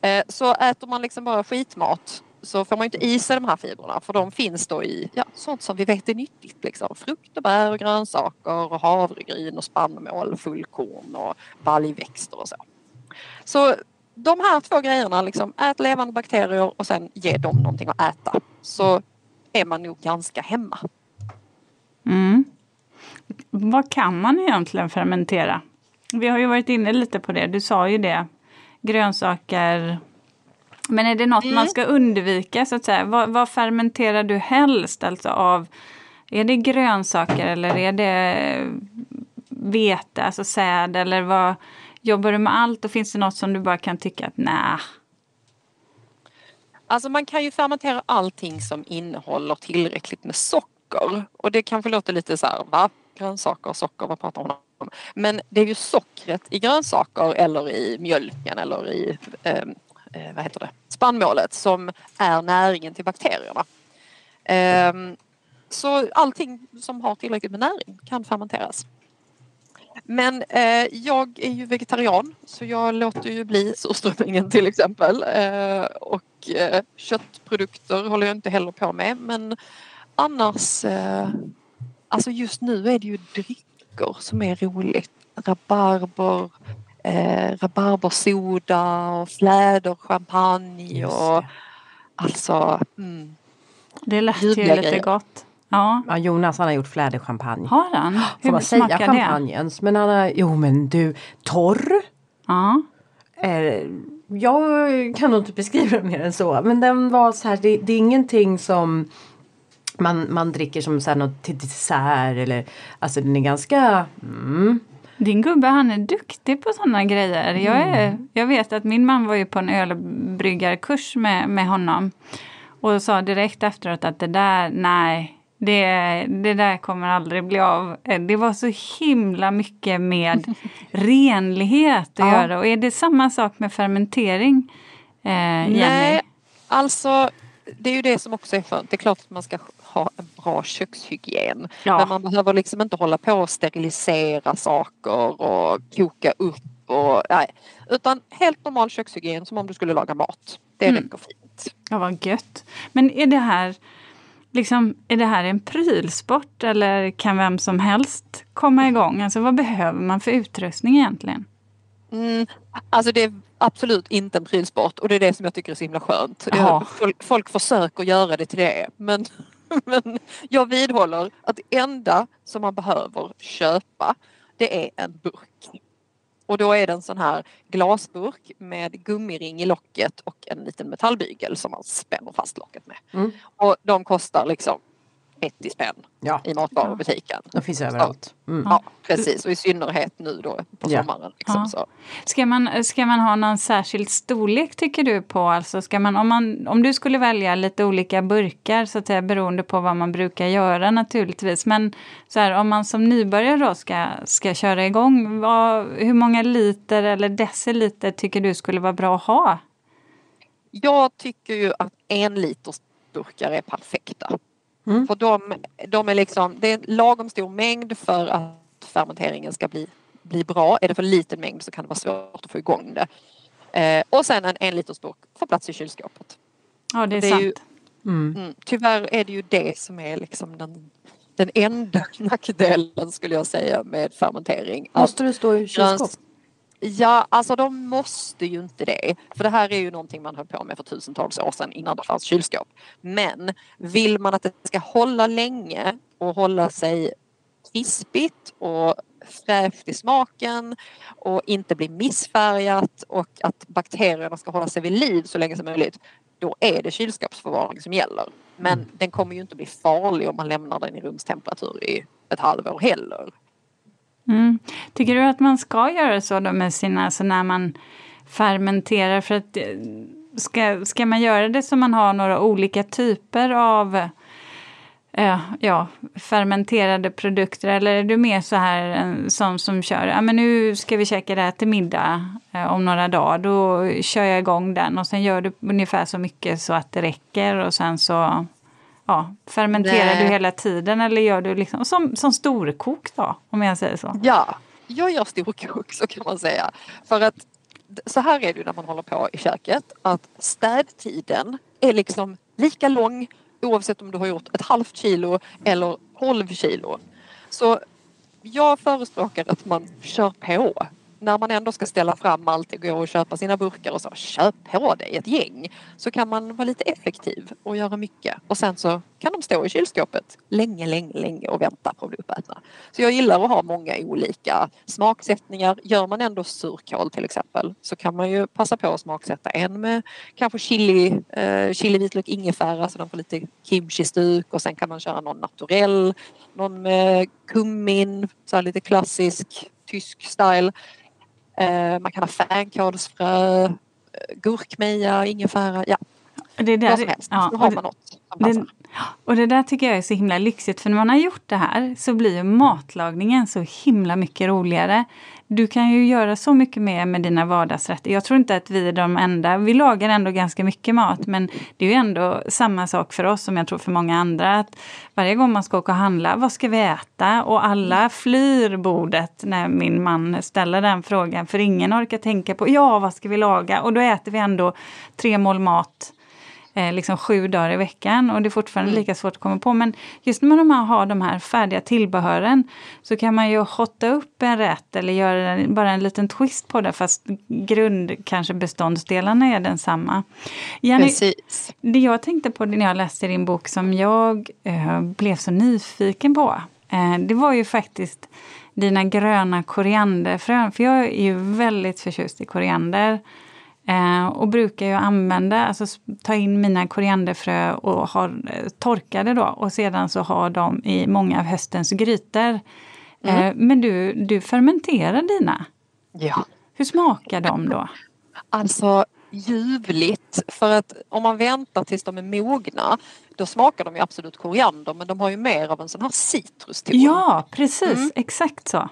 Eh, så äter man liksom bara skitmat så får man inte i sig de här fibrerna för de finns då i ja, sånt som vi vet är nyttigt. Liksom. Frukt och bär och grönsaker och havregryn och spannmål, fullkorn och baljväxter och så. Så de här två grejerna, liksom, ät levande bakterier och sen ge dem någonting att äta. Så är man nog ganska hemma. Mm. Vad kan man egentligen fermentera? Vi har ju varit inne lite på det, du sa ju det. Grönsaker. Men är det något man ska undvika så att säga? Vad, vad fermenterar du helst? Alltså av, är det grönsaker eller är det vete, alltså säd eller vad? Jobbar du med allt och finns det något som du bara kan tycka att nej, Alltså man kan ju fermentera allting som innehåller tillräckligt med socker. Och det kanske låter lite så här, va? Grönsaker och socker, vad pratar hon om? Men det är ju sockret i grönsaker eller i mjölken eller i eh, Eh, vad heter det? spannmålet som är näringen till bakterierna. Ehm, så allting som har tillräckligt med näring kan fermenteras. Men eh, jag är ju vegetarian så jag låter ju bli surströmmingen till exempel. Eh, och eh, köttprodukter håller jag inte heller på med. Men annars, eh, alltså just nu är det ju drycker som är roligt. Rabarber, eh, rabarbersoda och fläderchampagne och alltså mm, det lät ju lite grejer. gott. Ja, Ja, Jonas han har gjort fläderchampagne. har han? Får Hur man säga smakar det? champagnens? Men han har, jo men du, torr. Ja. Eh, jag kan nog inte beskriva det mer än så. Men den var så här, det, det är ingenting som man, man dricker som så här något till dessert eller alltså den är ganska mm, Din gubbe han är duktig på sådana grejer. Jag, är, Mm. jag vet att min man var ju på en ölbryggarkurs med, med honom. Och sa direkt efteråt att det där, nej, Det, det där kommer aldrig bli av. Eh, det var så himla mycket med renlighet att ja. göra. Och är det samma sak med fermentering? Eh, Nej, alltså det är ju det som också är skönt. Det är klart att man ska ha en bra kökshygien. Ja. Men man behöver liksom inte hålla på och sterilisera saker och koka upp. Och, nej. Utan helt normal kökshygien som om du skulle laga mat. Det mm. räcker fint. Ja, vad gött. Men är det här liksom, är det här en prylsport eller kan vem som helst komma igång? Alltså vad behöver man för utrustning egentligen? Mm, alltså det är absolut inte en prylsport och det är det som jag tycker är så himla skönt. Folk, folk försöker göra det till det men, men jag vidhåller att det enda som man behöver köpa det är en burk. Och då är det en sån här glasburk med gummiring i locket och en liten metallbygel som man spänner fast locket med. Mm. Och de kostar liksom 30 spänn ja. i matvarubutiken. De finns överallt. Mm. Ja, precis. Och i synnerhet nu då på sommaren. Liksom, ja. så. Ska, man, ska man ha någon särskild storlek tycker du på? Alltså ska man, om, man, om du skulle välja lite olika burkar så att säga beroende på vad man brukar göra naturligtvis. Men så här, om man som nybörjare då ska, ska köra igång, vad, hur många liter eller deciliter tycker du skulle vara bra att ha? Jag tycker ju att en liters burkar är perfekta. Mm. För de, de är liksom, det är en lagom stor mängd för att fermenteringen ska bli, bli bra. Är det för liten mängd så kan det vara svårt att få igång det. Eh, och sen en en liters burk får plats i kylskåpet. Ja det är, det är sant. Ju, mm. Mm, tyvärr är det ju det som är liksom den, den enda nackdelen skulle jag säga med fermentering. Måste det stå i kylskåp? Ja, alltså de måste ju inte det. För det här är ju någonting man höll på med för tusentals år sedan innan det fanns kylskåp. Men vill man att det ska hålla länge och hålla sig krispigt och fräscht i smaken och inte bli missfärgat och att bakterierna ska hålla sig vid liv så länge som möjligt. Då är det kylskåpsförvaring som gäller. Men mm. den kommer ju inte bli farlig om man lämnar den i rumstemperatur i ett halvår heller. Mm. Tycker du att man ska göra så då med sina, alltså när man fermenterar? För att eh, ska, ska man göra det så man har några olika typer av äh, ja, fermenterade produkter? Eller är du mer så här en sån som kör, ja men nu ska vi käka det här till middag äh, om några dagar. Då kör jag igång den och sen gör du ungefär så mycket så att det räcker och sen så ja, fermenterar du hela tiden eller gör du liksom som, som storkok då? Om jag säger så. Ja, jag gör storkok så kan man säga. För att så här är det när man håller på i köket att städtiden är liksom lika lång oavsett om du har gjort ett halvt kilo eller 12 kilo. Så jag förespråkar att man kör på när man ändå ska ställa fram allt och gå och köpa sina burkar och så, köp på dig ett gäng. Så kan man vara lite effektiv och göra mycket. Och sen så kan de stå i kylskåpet länge, länge, länge och vänta på att bli uppätna. Så jag gillar att ha många olika smaksättningar. Gör man ändå surkål till exempel så kan man ju passa på att smaksätta en med kanske chili, eh, chili vitlök, ingefära så de får lite kimchi-stuk och sen kan man köra någon naturell, någon med kummin, så lite klassisk tysk style. Eh, man kan ha fänkålsfrö, eh, gurkmeja, ingefära, ja. Det där, Vad som helst. Ja, så har man något som passar. Och det där tycker jag är så himla lyxigt för när man har gjort det här så blir ju matlagningen så himla mycket roligare. Du kan ju göra så mycket mer med dina vardagsrätter. Jag tror inte att vi är de enda. Vi lagar ändå ganska mycket mat men det är ju ändå samma sak för oss som jag tror för många andra. Att varje gång man ska åka och handla, vad ska vi äta? Och alla flyr bordet när min man ställer den frågan för ingen orkar tänka på ja, vad ska vi laga? Och då äter vi ändå tre mål mat eh, liksom sju dagar i veckan och det är fortfarande mm. lika svårt att komma på. Men just när man har de här färdiga tillbehören så kan man ju hotta upp en rätt eller göra bara en liten twist på det fast grund, kanske beståndsdelarna är densamma. Jenny, Precis. Det jag tänkte på när jag läste din bok som jag eh, blev så nyfiken på eh, det var ju faktiskt dina gröna korianderfrön. För jag är ju väldigt förtjust i koriander. Eh, och brukar ju använda, alltså ta in mina korianderfrö och ha eh, torkade då och sedan så har de i många av höstens grytor. Eh, mm. men du, du fermenterar dina. Ja. Hur smakar de då? Alltså ljuvligt för att om man väntar tills de är mogna då smakar de ju absolut koriander men de har ju mer av en sån här citruston. Ja, precis. Mm. Exakt så.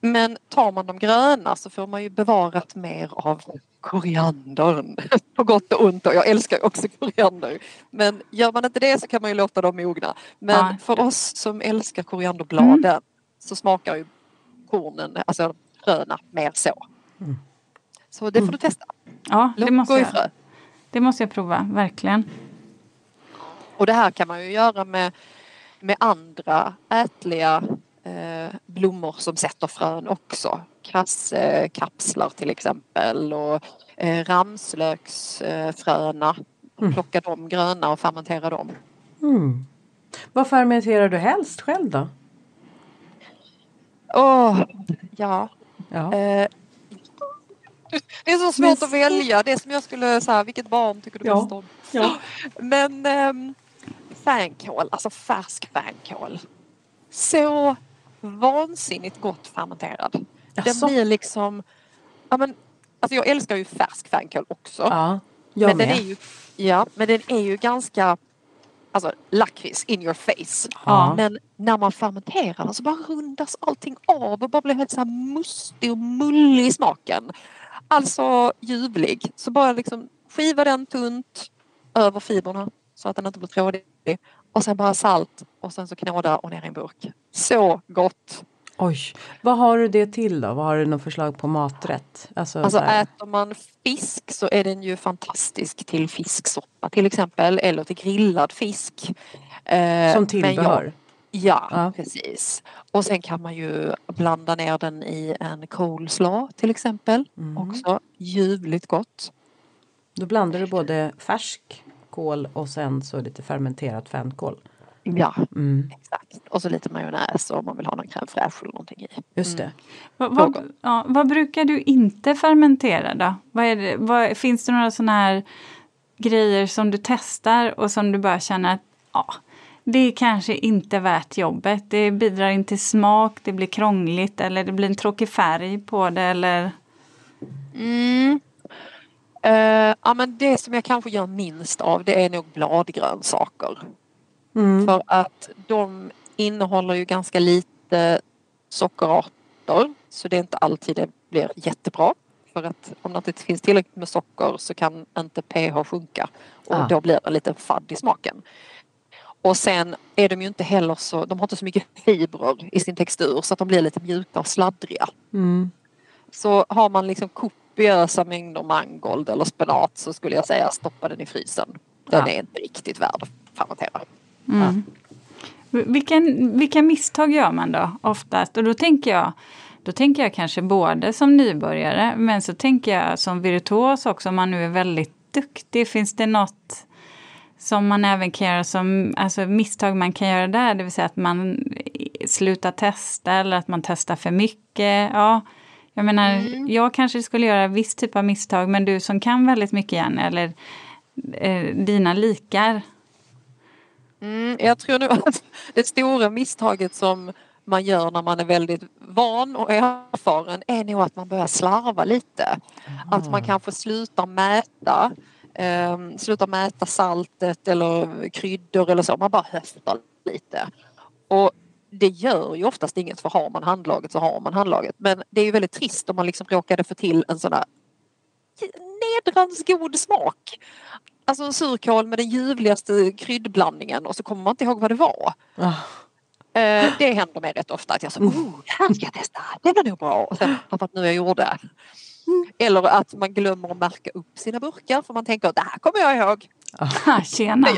Men tar man de gröna så får man ju bevarat mer av koriandern. På gott och ont och jag älskar också koriander. Men gör man inte det så kan man ju låta dem mogna. Men ja. för oss som älskar korianderbladen mm. så smakar ju kornen, alltså fröna, mer så. Mm. Så det får du testa. Ja, det måste, jag, det måste jag prova, verkligen. Och det här kan man ju göra med, med andra ätliga eh, blommor som sätter frön också. Krasskapslar till exempel och eh, ramslöksfröna. Mm. Plocka de gröna och fermentera dem. Mm. Vad fermenterar du helst själv då? Åh, oh, ja. ja. Eh, det är så svårt att välja. Det är som jag skulle säga, vilket barn tycker du ja. bäst om? Ja. Men ähm, fänkål, alltså färsk fänkål. Så vansinnigt gott fermenterad. Den blir liksom, ja men, alltså jag älskar ju färsk fänkål också. Ja, jag men med. den är ju, ja, men den är ju ganska alltså lakrits in your face. Ja. Men när man fermenterar så bara rundas allting av och bara blir helt så här mustig och mullig i smaken. Alltså ljuvlig. Så bara liksom skiva den tunt över fibrerna så att den inte blir trådig. Och sen bara salt och sen så knåda och ner i en burk. Så gott! Oj, vad har du det till då? Vad har du något förslag på maträtt? Alltså, alltså äter man fisk så är den ju fantastisk till fisksoppa till exempel eller till grillad fisk. Eh, Som tillbehör? Ja, ja, precis. Och sen kan man ju blanda ner den i en coleslaw till exempel. Mm. Också ljuvligt gott. Då blandar du både färsk kål och sen så lite fermenterat fänkål. Ja, mm. exakt. Och så lite majonnäs om man vill ha någon crème fraîche eller någonting i. Just det. Mm. Vad, vad, ja, vad brukar du inte fermentera då? Vad är det, vad, finns det några sådana här grejer som du testar och som du bara känner att ja, det är kanske inte värt jobbet. Det bidrar inte till smak, det blir krångligt eller det blir en tråkig färg på det eller? Mm. Uh, ja men det som jag kanske gör minst av det är nog bladgrönsaker. Mm. För att de innehåller ju ganska lite sockerarter så det är inte alltid det blir jättebra. För att om det inte finns tillräckligt med socker så kan inte pH sjunka och ah. då blir det lite fadd i smaken. Och sen är de ju inte heller så, de har inte så mycket fibrer i sin textur så att de blir lite mjuka och sladdriga. Mm. Så har man liksom kopiösa mängder mangold eller spenat så skulle jag säga stoppa den i frysen. Den ja. är inte riktigt värd att fermentera. Mm. Ja. Vilken, vilka misstag gör man då oftast? Och då tänker jag då tänker jag kanske både som nybörjare men så tänker jag som virtuos också om man nu är väldigt duktig. Finns det något som man även kan göra som alltså misstag man kan göra där, det vill säga att man slutar testa eller att man testar för mycket. Ja, jag menar, mm. jag kanske skulle göra viss typ av misstag men du som kan väldigt mycket igen eller eh, dina likar. Mm, jag tror nog att det stora misstaget som man gör när man är väldigt van och erfaren är nog att man börjar slarva lite. Aha. Att man kanske slutar mäta eh, slutar mäta saltet eller kryddor eller så. Man bara höftar lite. Och det gör ju oftast inget för har man handlaget så har man handlaget. Men det är ju väldigt trist om man liksom råkade få till en sån där nedrans god smak. Alltså en surkål med den ljuvligaste kryddblandningen och så kommer man inte ihåg vad det var. Oh. det händer mig rätt ofta att jag säger, oh, här ska jag testa, det var nog bra. Och sen, att nu jag gjorde. Eller att man glömmer att märka upp sina burkar för man tänker det här kommer jag ihåg. Ah, tjena!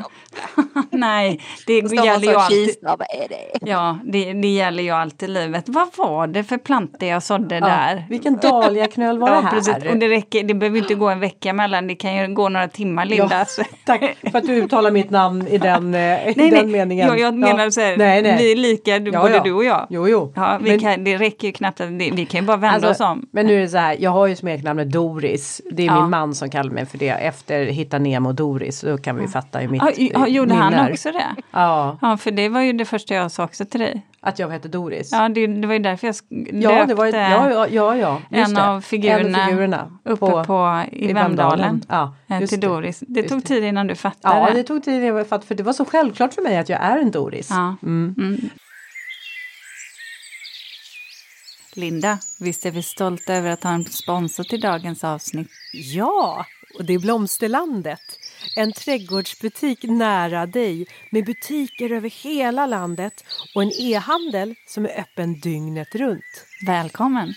Nej, det gäller ju alltid. Vad är det? Ja, det, det gäller ju alltid livet. Vad var det för planta jag sådde ja, där? Vilken dahliaknöl var det här? Precis. Och det, räcker, det behöver inte gå en vecka mellan, det kan ju gå några timmar Linda. Ja, tack för att du uttalar mitt namn i den, eh, i nej, den nej. meningen. Ja, jag menar så här, nej, nej. vi är lika, ja, både du och jag. Jo, jo. Ja, vi men, kan, det räcker ju knappt, att, vi kan ju bara vända alltså, oss om. Men nu är det så här, jag har ju smeknamnet Doris. Det är min man som kallar mig för det. Efter Hitta Nemo Doris, så kan vi fatta i mitt ja, Gjorde han också det? Ja. Ja, för det var ju det första jag sa också till dig. att jag hette Doris. Ja, det, det var ju därför jag Ja, det var, döpte ja, ja, ja, en, det. av figurerna en av figurerna uppe på, i, Vemdalen Ja, eh, just till det. Doris. Det Just tog tid innan du fattade. Ja, det tog tid innan jag fattade, för det var så självklart för mig att jag är en Doris. Ja. Mm. Mm. Linda, visst är vi stolta över att ha en sponsor till dagens avsnitt? Ja, och det är Blomsterlandet. En trädgårdsbutik nära dig med butiker över hela landet och en e-handel som är öppen dygnet runt. Välkommen!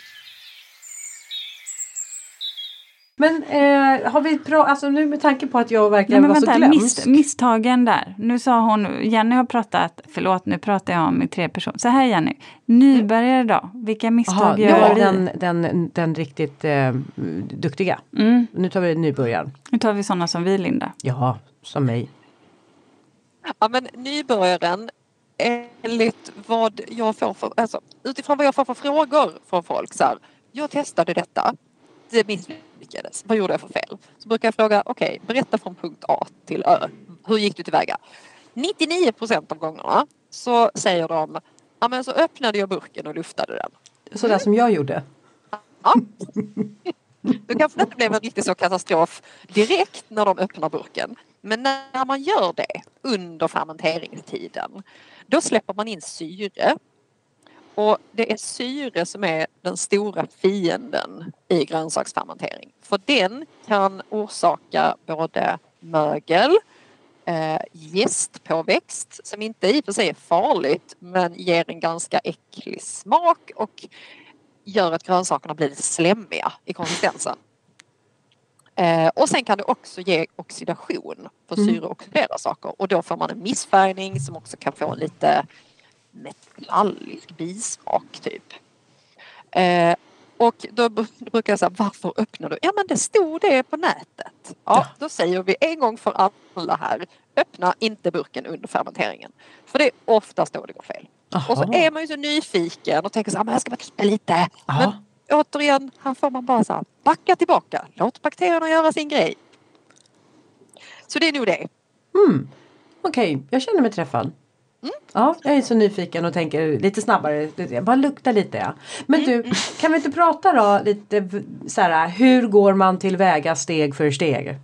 Men eh, har vi pra- alltså nu med tanke på att jag Nej, verkligen men var så vänta, glömsk. miss, misstagen där. Nu sa hon, Jenny har pratat, förlåt nu pratar jag om i tre personer. Så här Jenny, nybörjare då, vilka misstag Jaha, gör ja, vi? den, den, den riktigt eh, duktiga. Mm, Nu tar vi nybörjaren. nu tar vi sådana som vi Linda. Ja, som mig. Ja men nybörjaren enligt vad jag får för, alltså utifrån vad jag får för frågor från folk så här. Jag testade detta. Det misslyckades. Vad gjorde jag för fel? Så brukar jag fråga, okej, berätta från punkt A till Ö. Hur gick du tillväga? 99 procent av gångerna så säger de, ja men så öppnade jag burken och luftade den. Sådär som jag gjorde. Ja. Då kanske det inte blev en riktigt så katastrof direkt när de öppnar burken. Men när man gör det under fermenteringstiden då släpper man in syre. Och det är syre som är den stora fienden i grönsaksfermentering. För den kan orsaka både mögel, eh, gästpåväxt som inte i och för sig är farligt men ger en ganska äcklig smak och gör att grönsakerna blir lite slemmiga i konsistensen. Eh, och sen kan det också ge oxidation för syre oxiderar saker och då får man en missfärgning som också kan få en lite metallisk bismak typ. Eh, och då br- brukar jag säga varför öppnar du? Ja men det stod det på nätet. Ja, då säger vi en gång för alla här. Öppna inte burken under fermenteringen. För det är oftast då det går fel. Och så är man ju så nyfiken och tänker så här, men jag ska bara krypa lite. Ja. Men återigen, här får man bara så här, backa tillbaka. Låt bakterierna göra sin grej. Så det är nog det. Mm. Okej, jag känner mig träffad. Mm. Ja, jag är så nyfiken och tänker lite snabbare. Jag bara luktar lite ja. Men du, kan vi inte prata då lite så här, hur går man tillväga steg för steg?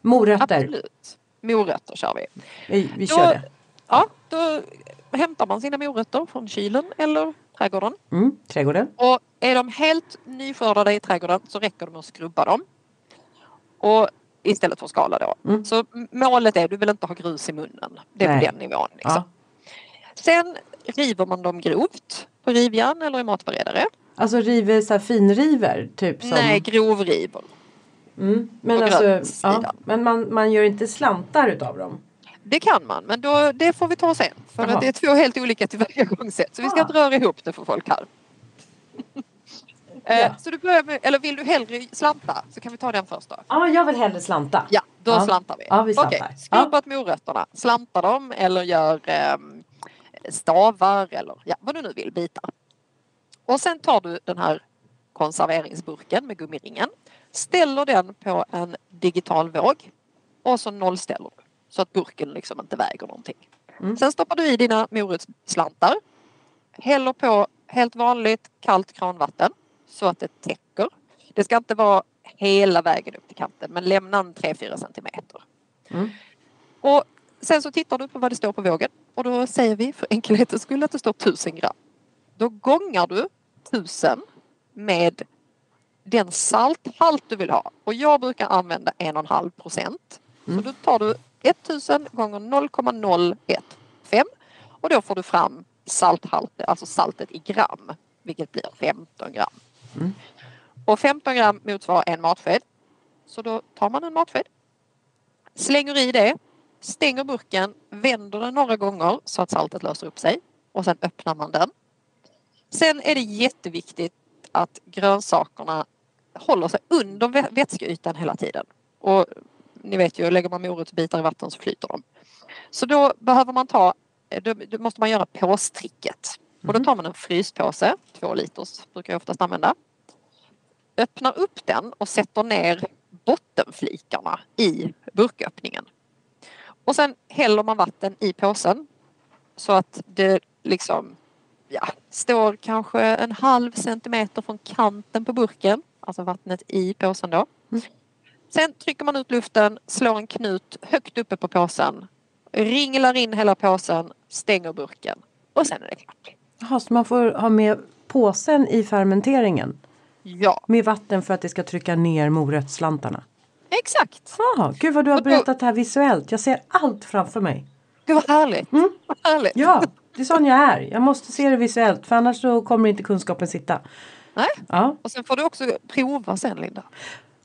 Morötter, Mm. Absolut. Morötter kör vi. vi, vi Då- kör det. Ja, då hämtar man sina morötter från kylen eller trädgården. Mm, trädgården. Och är de helt nyskördade i trädgården så räcker det med att skrubba dem. Och istället för skala då. Mm. Så målet är, du vill inte ha grus i munnen. Det är Nej. på den nivån. Liksom. Ja. Sen river man dem grovt på rivjärn eller i matberedare. Alltså river, så här finriver typ som. Nej, grovriver. Mm. Men, alltså, ja, men man, man gör inte slantar utav dem. Det kan man, men då, det får vi ta sen. För att det är två helt olika tillvägagångssätt. Så vi ska Ah. inte röra ihop det för folk här. Eh, Ja. Så du börjar med, eller vill du hellre slanta så kan vi ta den först då. Ja, jag vill hellre slanta. Ja, då Ja. slantar vi. Ja, vi slantar. Okej, skrubbat morötterna, slanta dem eller gör ehm, stavar eller ja, vad du nu vill, bitar. Och sen tar du den här konserveringsburken med gummiringen, ställer den på en digital våg och så nollställer du så att burken liksom inte väger någonting. Mm. Sen stoppar du i dina morotsslantar, häller på helt vanligt kallt kranvatten så att det täcker. Det ska inte vara hela vägen upp till kanten men lämna en 3-4 centimeter. Mm. Och sen så tittar du på vad det står på vågen och då säger vi för enkelhetens skull att det står 1000 gram. Då gångar du 1000 med den salthalt du vill ha och jag brukar använda 1,5 procent. Mm. Så då tar du 1000 gånger 0,015 och då får du fram salthalt, alltså saltet i gram, vilket blir 15 gram. Mm. Och 15 gram motsvarar en matsked. Så då tar man en matsked, slänger i det, stänger burken, vänder den några gånger så att saltet löser upp sig och sen öppnar man den. Sen är det jätteviktigt att grönsakerna håller sig under vä- vätskeytan hela tiden. Och ni vet ju, lägger man morotsbitar i vatten så flyter de. Så då behöver man ta, då, då måste man göra påstricket. Och då tar man en fryspåse, två liters brukar jag oftast använda. Öppnar upp den och sätter ner bottenflikarna i burköppningen. Och sen häller man vatten i påsen så att det liksom står kanske en halv centimeter från kanten på burken, alltså vattnet i påsen då. Sen trycker man ut luften, slår en knut högt uppe på påsen, ringlar in hela påsen, stänger burken och sen är det klart. Jaha, så man får ha med påsen i fermenteringen Ja, med vatten för att det ska trycka ner morötsslantarna? exakt. Jaha, gud vad du har berättat det här visuellt. Jag ser allt framför mig. Gud vad härligt. Mm. Vad härligt. Ja, det är sån jag är. Jag måste se det visuellt för annars så kommer inte kunskapen sitta. Nej. Ja. Och sen får du också prova sen Linda.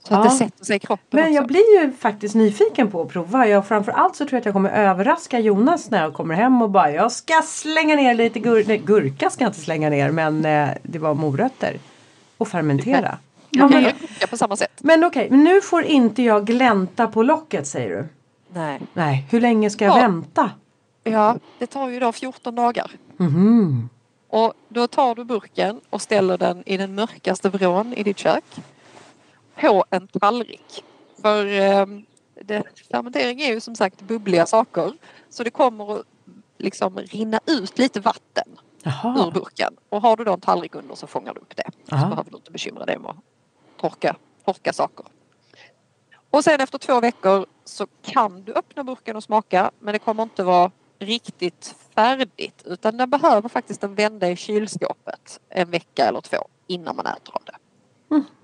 Så att Ja. det sätter sig i kroppen Men också. jag blir ju faktiskt nyfiken på att prova. Jag, framförallt så tror jag att jag kommer överraska Jonas när jag kommer hem och bara jag ska slänga ner lite gur nej, gurka ska jag inte slänga ner men eh, det var morötter. Och fermentera. Ja, Jag kan men göra på samma sätt. men okej, men nu får inte jag glänta på locket säger du. Nej. Nej, hur länge ska jag Ja. vänta? Ja, det tar ju då 14 dagar. Mhm. Och då tar du burken och ställer den i den mörkaste vrån i ditt kök. På en tallrik. För eh, det, fermentering är ju som sagt bubbliga saker. Så det kommer att liksom rinna ut lite vatten ur Jaha. burken. Och har du då en tallrik under så fångar du upp det. Så Aha. behöver du inte bekymra dig med att torka, torka saker. Och sen efter två veckor så kan du öppna burken och smaka men det kommer inte vara riktigt färdigt utan den behöver faktiskt en vända i kylskåpet en vecka eller två innan man äter av det.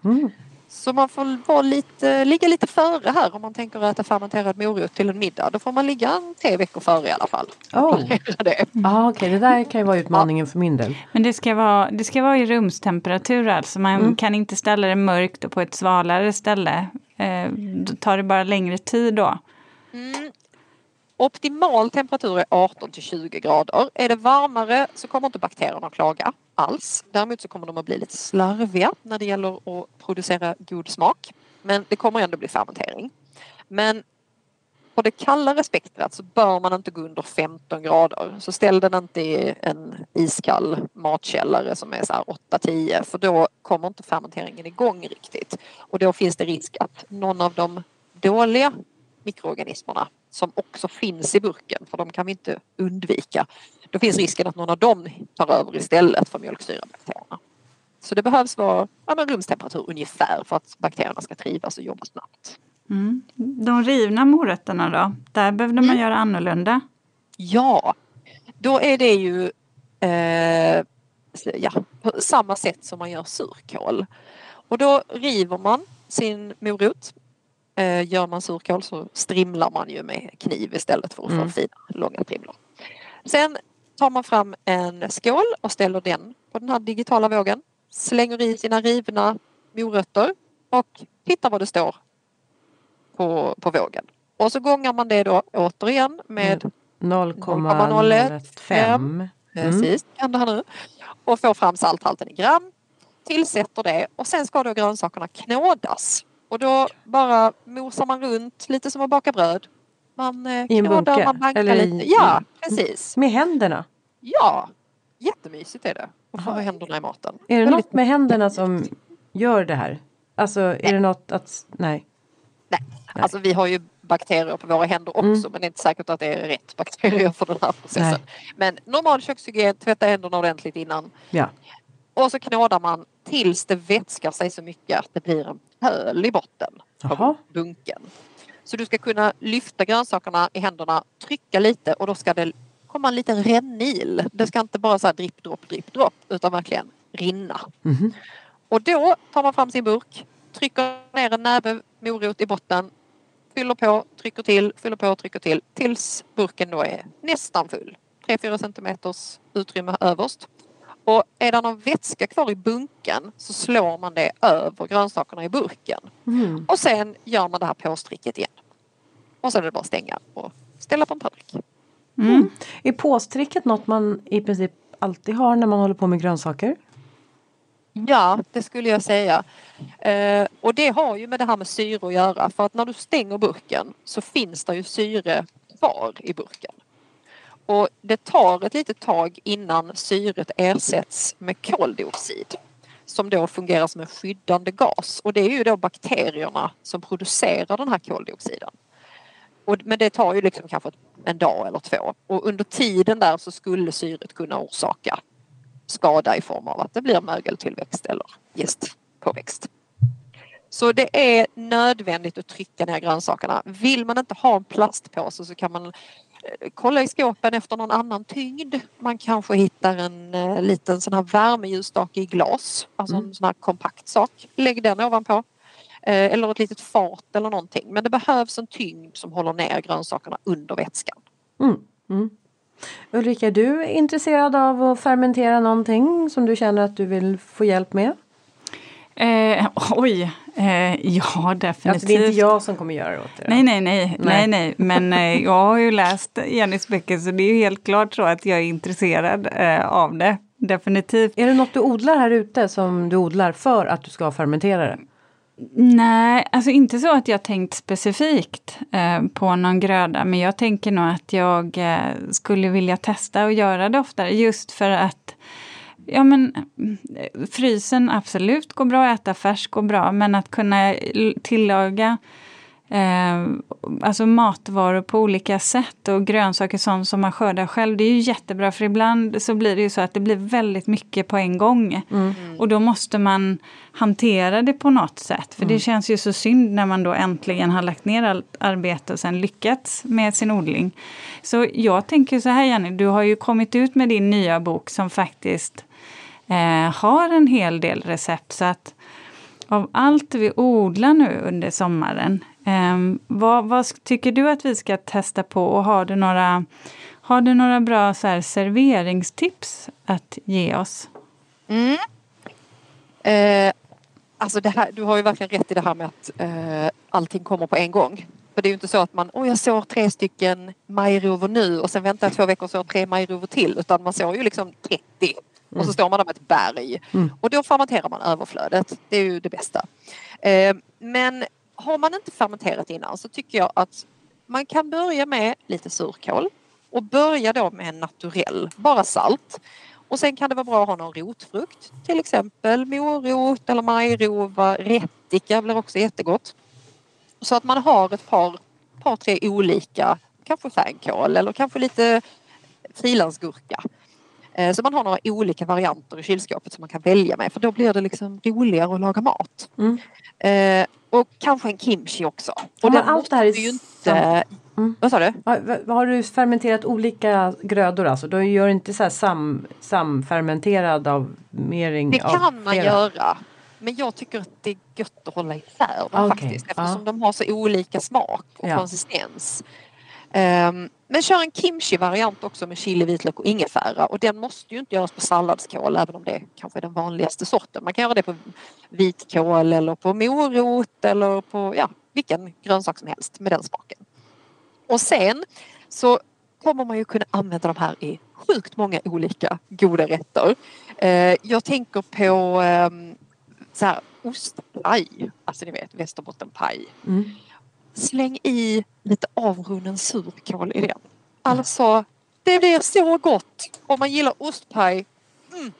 Mm. Så man får vara lite, ligga lite före här om man tänker äta fermenterad morot till en middag. Då får man ligga en tre veckor före i alla fall. Oh. Det. Ja, okej, det där kan ju vara utmaningen för min del. Men det ska vara, det ska vara i rumstemperatur alltså. Man Mm. kan inte ställa det mörkt och på ett svalare ställe. Eh, då tar det bara längre tid då. Mm. Optimal temperatur är 18 till 20 grader. Är det varmare så kommer inte bakterierna att klaga alls. Däremot så kommer de att bli lite slarviga när det gäller att producera god smak. Men det kommer ändå bli fermentering. Men på det kallare spektrat så bör man inte gå under 15 grader. Så ställ den inte i en iskall matkällare som är så här 8-10 för då kommer inte fermenteringen igång riktigt. Och då finns det risk att någon av de dåliga mikroorganismerna som också finns i burken, för de kan vi inte undvika. Då finns risken att någon av dem tar över istället för mjölksyrabakterierna. Så det behövs vara ja, rumstemperatur ungefär för att bakterierna ska trivas och jobba snabbt. Mm. De rivna morötterna då? Där behövde man Mm. göra annorlunda. Ja, då är det ju eh, ja, på samma sätt som man gör surkål. Och då river man sin morot. Eh, gör man surkål så strimlar man ju med kniv istället för att få Mm. fina långa strimlor. Sen tar man fram en skål och ställer den på den här digitala vågen. Slänger i sina rivna morötter och tittar vad det står på, på vågen. Och så gångar man det då återigen med 0,015. Mm. Precis, kan det här nu. Och får fram salthalten i gram. Tillsätter det och sen ska då grönsakerna knådas. Och då bara mosar man runt lite som att baka bröd. Man eh, en knådar, bunke? man bankar Eller i- lite. Ja, precis. Med händerna. Ja, jättemysigt är det. Att få händerna i maten. Är det Väldigt- något med händerna som gör det här? Alltså är det något att... Nej. Nej, Nej. alltså vi har ju bakterier på våra händer också Mm. men det är inte säkert att det är rätt bakterier för den här processen. Nej. Men normal kökshygien, tvätta händerna ordentligt innan. Ja. Och så knådar man tills det vätskar sig så mycket att det blir en pöl i botten på bunken. Så du ska kunna lyfta grönsakerna i händerna, trycka lite och då ska det komma en liten rännil. Det ska inte bara så här dripp, dropp, dripp, dropp utan verkligen rinna. Mhm. Och då tar man fram sin burk, trycker ner en näve morot i botten, fyller på, trycker till, fyller på, trycker till tills burken då är nästan full. 3-4 centimeters utrymme överst. Och är det någon vätska kvar i bunken så slår man det över grönsakerna i burken. Mm. Och sen gör man det här påstricket igen. Och sen är det bara att stänga och ställa på en tallrik. Mm. Är påstricket något man i princip alltid har när man håller på med grönsaker? Ja, det skulle jag säga. Eh, och det har ju med det här med syre att göra för att när du stänger burken så finns det ju syre kvar i burken. Och det tar ett litet tag innan syret ersätts med koldioxid som då fungerar som en skyddande gas och det är ju då bakterierna som producerar den här koldioxiden. Och, men det tar ju liksom kanske en dag eller två och under tiden där så skulle syret kunna orsaka skada i form av att det blir mögeltillväxt eller gästpåväxt. Så det är nödvändigt att trycka ner grönsakerna. Vill man inte ha en plastpåse så kan man kolla i skåpen efter någon annan tyngd. Man kanske hittar en eh, liten sån här värmeljusstake i glas, alltså Mm. en sån här kompakt sak. Lägg den ovanpå. Eh, eller ett litet fat eller någonting. Men det behövs en tyngd som håller ner grönsakerna under vätskan. Mm. Mm. Ulrika, är du intresserad av att fermentera någonting som du känner att du vill få hjälp med? Eh, oj, eh, ja definitivt. Alltså det är inte jag som kommer göra det åt dig. nej, nej, Nej. nej, nej. Men eh, jag har ju läst Jennys böcker så det är ju helt klart så att jag är intresserad eh, av det. Definitivt. Är det något du odlar här ute som du odlar för att du ska fermentera det? Nej, alltså inte så att jag tänkt specifikt eh, på någon gröda, men jag tänker nog att jag eh, skulle vilja testa och göra det oftare just för att Ja men mm, frysen absolut går bra, att äta färsk går bra, men att kunna tillaga eh, alltså matvaror på olika sätt och grönsaker sånt som man skördar själv, det är ju jättebra för ibland så blir det ju så att det blir väldigt mycket på en gång. Och då måste man hantera det på något sätt. För det känns ju så synd när man då äntligen har lagt ner allt arbete och sen lyckats med sin odling. Så jag tänker så här Jenny, du har ju kommit ut med din nya bok som faktiskt eh, har en hel del recept. Så att av allt vi odlar nu under sommaren, eh, vad, vad tycker du att vi ska testa på och har du några, har du några bra så här, serveringstips att ge oss? Mm. Eh, alltså det här, du har ju verkligen rätt i det här med att eh, allting kommer på en gång. För det är ju inte så att man, åh jag sår tre stycken majrovor nu och sen väntar jag två veckor och sår tre majrovor till. Utan man sår ju liksom 30 och så står man där med ett berg. Mm. Och då fermenterar man överflödet. Det är ju det bästa. Eh, men har man inte fermenterat innan så tycker jag att man kan börja med lite surkål och börja då med en naturell, bara salt. Och sen kan det vara bra att ha någon rotfrukt, till exempel morot eller majrova, rättika blir också jättegott. Så att man har ett par, par tre olika, kanske fänkål eller kanske lite frilansgurka. Eh, Så man har några olika varianter i kylskåpet som man kan välja med för då blir det liksom roligare att laga mat. Mm. Eh, och kanske en kimchi också. Och man den allt det här måste ju inte... Mm. Vad sa du? Ja, Har du fermenterat olika grödor alltså? Du gör inte så här sam, samfermenterad av mering Det av kan man flera? göra. Men jag tycker att det är gött att hålla isär dem Okej, faktiskt eftersom ja. de har så olika smak och Ja. konsistens. Ehm, men kör en kimchi-variant också med chili, vitlök och ingefära och den måste ju inte göras på salladskål även om det kanske är den vanligaste sorten. Man kan göra det på vitkål eller på morot eller på ja, vilken grönsak som helst med den smaken. Och sen så kommer man ju kunna använda de här i sjukt många olika goda rätter. Ehm, jag tänker på ehm, så här, ostpaj, alltså ni vet västerbottenpaj. Mm. Släng i lite avrunnen surkål i den. Alltså, det blir så gott. Om man gillar ostpaj, mm,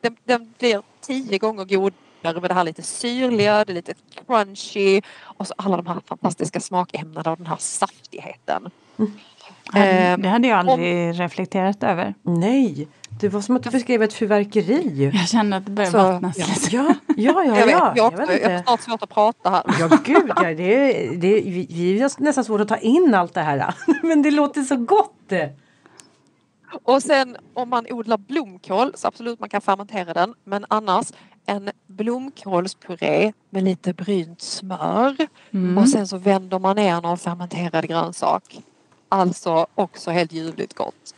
den, den blir tio gånger godare med det här lite syrliga, det är lite crunchy och så alla de här fantastiska smakämnena och den här saftigheten. Ehm, Det hade jag aldrig reflekterat över. Nej, det var som att du beskrev ett fyrverkeri. Jag kände att det började Så, vattnas ja. lite. Ja, ja, ja. jag vet, ja. jag, Jag jag, vet jag har snart svårt att prata här. Ja gud, ja, det, det, vi, vi har nästan svårt att ta in allt det här. Men det låter så gott. Och sen om man odlar blomkål så absolut man kan fermentera den. Men annars en blomkålspuré med lite brynt smör. Mm. Och sen så vänder man ner någon fermenterad grönsak. Alltså också helt ljuvligt gott.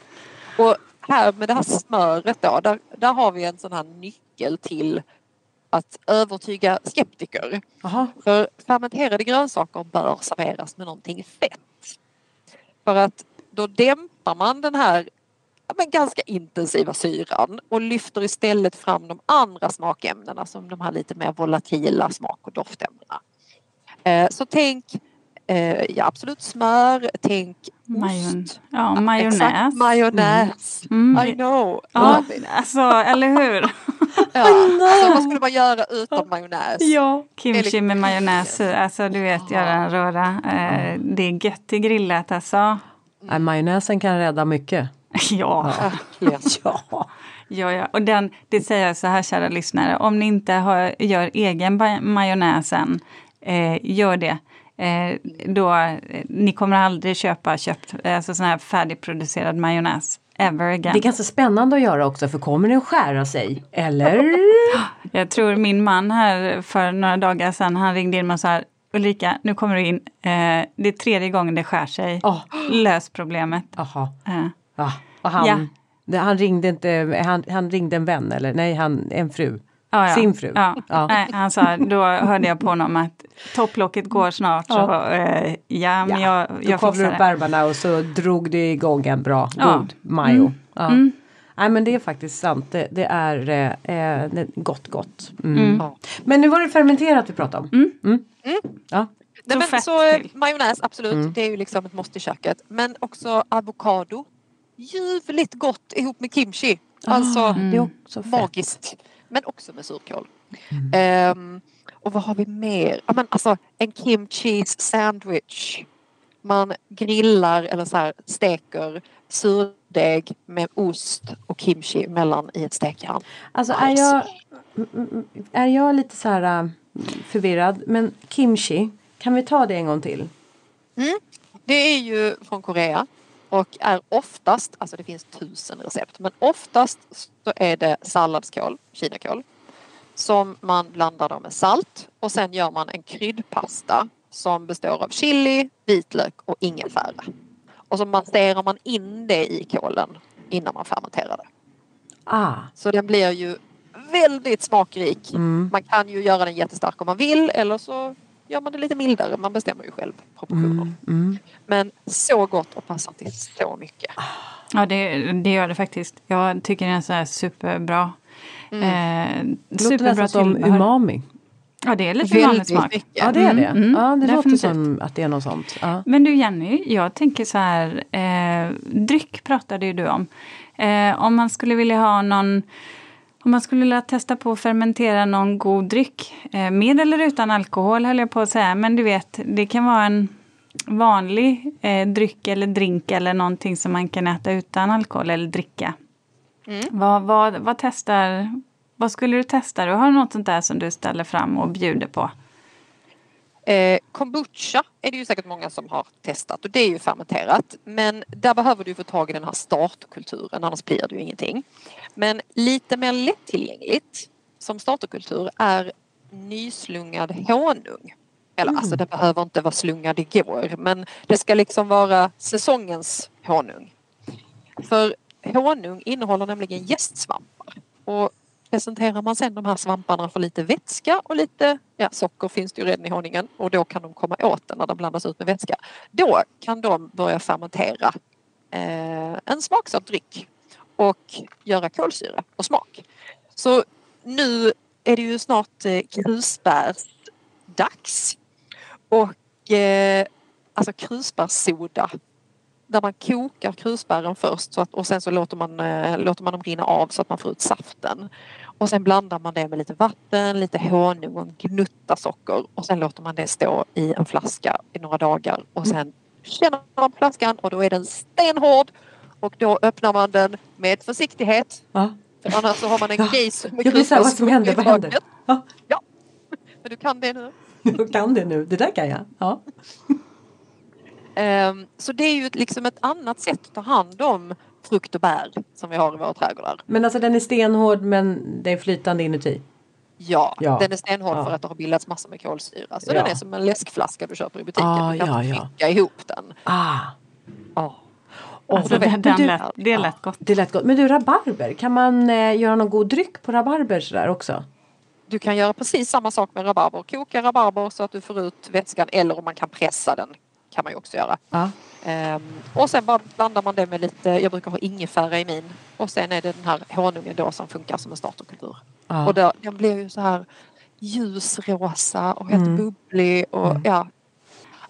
Och här med det här smöret då, där, där har vi en sån här nyckel till att övertyga skeptiker. Jaha. För fermenterade grönsaker bör serveras med någonting fett. För att då dämpar man den här men ganska intensiva syran och lyfter istället fram de andra smakämnena som de här lite mer volatila smak och doftämnena. Eh, så tänk eh, ja, absolut smör, tänk Majon, ost. ja, Exakt, majonnäs. majonnäs. Mm. I know. Ja, alltså, eller hur? Ja. Alltså, vad skulle man göra utan majonnäs? Ja. Kimchi med majonnäs i. Alltså du vet, göra en röra. Eh, det är gött till grillat alltså. Nej, majonnäsen kan rädda mycket. Ja, Verkligen. Ja. Ja, ja. Och den, det säger jag så här kära lyssnare, om ni inte har, gör egen ba- majonnäs än, eh, gör det. Eh, då, eh, ni kommer aldrig köpa köpt, alltså sån här färdigproducerad majonnäs ever again. Det är ganska spännande att göra också för kommer den skära sig? Eller? Jag tror min man här för några dagar sedan, han ringde in och sa Ulrika, nu kommer du in. Eh, det är tredje gången det skär sig. Oh, Lös problemet. Jaha. Eh, Ja. Och han, Ja. han ringde inte, han, han ringde en vän eller nej, han, en fru. Ja, ja. Sin fru. Ja. Ja. Nej, han sa, då hörde jag på honom att topplocket går snart. Så, Ja. eh, ja, men Ja, jag, Då jag kavlade du fixar upp det. ärmarna och så drog det igång en bra, Ja. god majo. Mm. Ja. Mm. Nej men det är faktiskt sant. Det, det är eh, eh, det gott gott. Mm. Mm. Ja. Men nu var det fermenterat vi pratade om. Mm. Mm. Mm. Ja. Nej, men så eh, majonnäs, absolut. Mm. Det är ju liksom ett måste i köket. Men också avokado. Ljuvligt gott ihop med kimchi. Alltså Ah, Mm. Det är också fett. Men också med surkål. Mm. Ehm, och vad har vi mer? Ja, men alltså en kimchi sandwich. Man grillar eller så här steker surdeg med ost och kimchi mellan i ett stekjärn. Alltså är jag, mm, mm, är jag lite så här äh, förvirrad. Men kimchi, kan vi ta det en gång till? Det är ju från Korea och är oftast, alltså det finns tusen recept, men oftast så är det salladskål, kinakål, som man blandar då med salt och sen gör man en kryddpasta som består av chili, vitlök och ingefära. Och så masserar man in det i kålen innan man fermenterar det. Ah. Så den blir ju väldigt smakrik. Mm. Man kan ju göra den jättestark om man vill eller så gör man det lite mildare. Man bestämmer ju själv proportioner. Mm. Mm. Men så gott och passar till så mycket. Ja, det, det gör det faktiskt. Jag tycker den är så här superbra. Mm. Eh, Det låter superbra nästan som tillbehör. umami. Ja, det är lite Väldigt vanlig smak. mycket. Ja det är det. Mm, mm, ja, det låter definitivt. som att det är något sånt. Ja. Men du Jenny, jag tänker så här, eh, dryck pratade ju du om. Eh, om man skulle vilja ha någon, om man skulle vilja testa på att fermentera någon god dryck, eh, med eller utan alkohol höll jag på att säga, men du vet, det kan vara en vanlig eh, dryck eller drink eller någonting som man kan äta utan alkohol eller dricka. Mm. Vad, vad, vad testar, vad skulle du testa? Du har något sånt där som du ställer fram och bjuder på? Eh, kombucha är det ju säkert många som har testat och det är ju fermenterat. Men där behöver du få tag i den här startkulturen annars blir det ju ingenting. Men lite mer lättillgängligt som starterkultur är nyslungad honung. Eller alltså det behöver inte vara slungad igår men det ska liksom vara säsongens honung. För honung innehåller nämligen jästsvampar. Och presenterar man sen de här svamparna för lite vätska och lite ja, socker finns det ju redan i honungen och då kan de komma åt den när de blandas ut med vätska. Då kan de börja fermentera eh, en smaksatt dryck och göra kolsyra och smak. Så nu är det ju snart eh, krusbärsdags och eh, alltså krusbärssoda där man kokar krusbären först så att, och sen så låter man, eh, låter man dem rinna av så att man får ut saften. Och sen blandar man det med lite vatten, lite honung och en gnutta socker och sen låter man det stå i en flaska i några dagar och sen känner man flaskan och då är den stenhård och då öppnar man den med försiktighet Ja. för annars så har man en Ja. case med Jag säga vad som händer. Vad händer? taket. Ja. Men du kan det nu. Jag kan det nu. Det där kan jag. Ja. Ehm, Så det är ju liksom ett annat sätt att ta hand om frukt och bär som vi har i våra trädgårdar. Men alltså den är stenhård men det är flytande inuti. Ja, Ja. den är stenhård Ja. för att det har bildats massor med kolsyra. Så Ja. den är som en läskflaska du köper i butiken. Ah, du kan ja, inte ja. trycka ihop den. Ah. Ja. Alltså, så vet- den, den du- lät, det lät gott. Det lät gott. Men du rabarber, kan man eh, göra någon god dryck på rabarber sådär också? Du kan göra precis samma sak med rabarber. Koka rabarber så att du får ut vätskan eller om man kan pressa den kan man ju också göra. Ja. Ehm, och sen bara blandar man det med lite, jag brukar ha ingefära i min. Och sen är det den här honungen då som funkar som en starterkultur. Ja. Och då, den blir ju så här ljusrosa och helt Mm. bubblig och ja.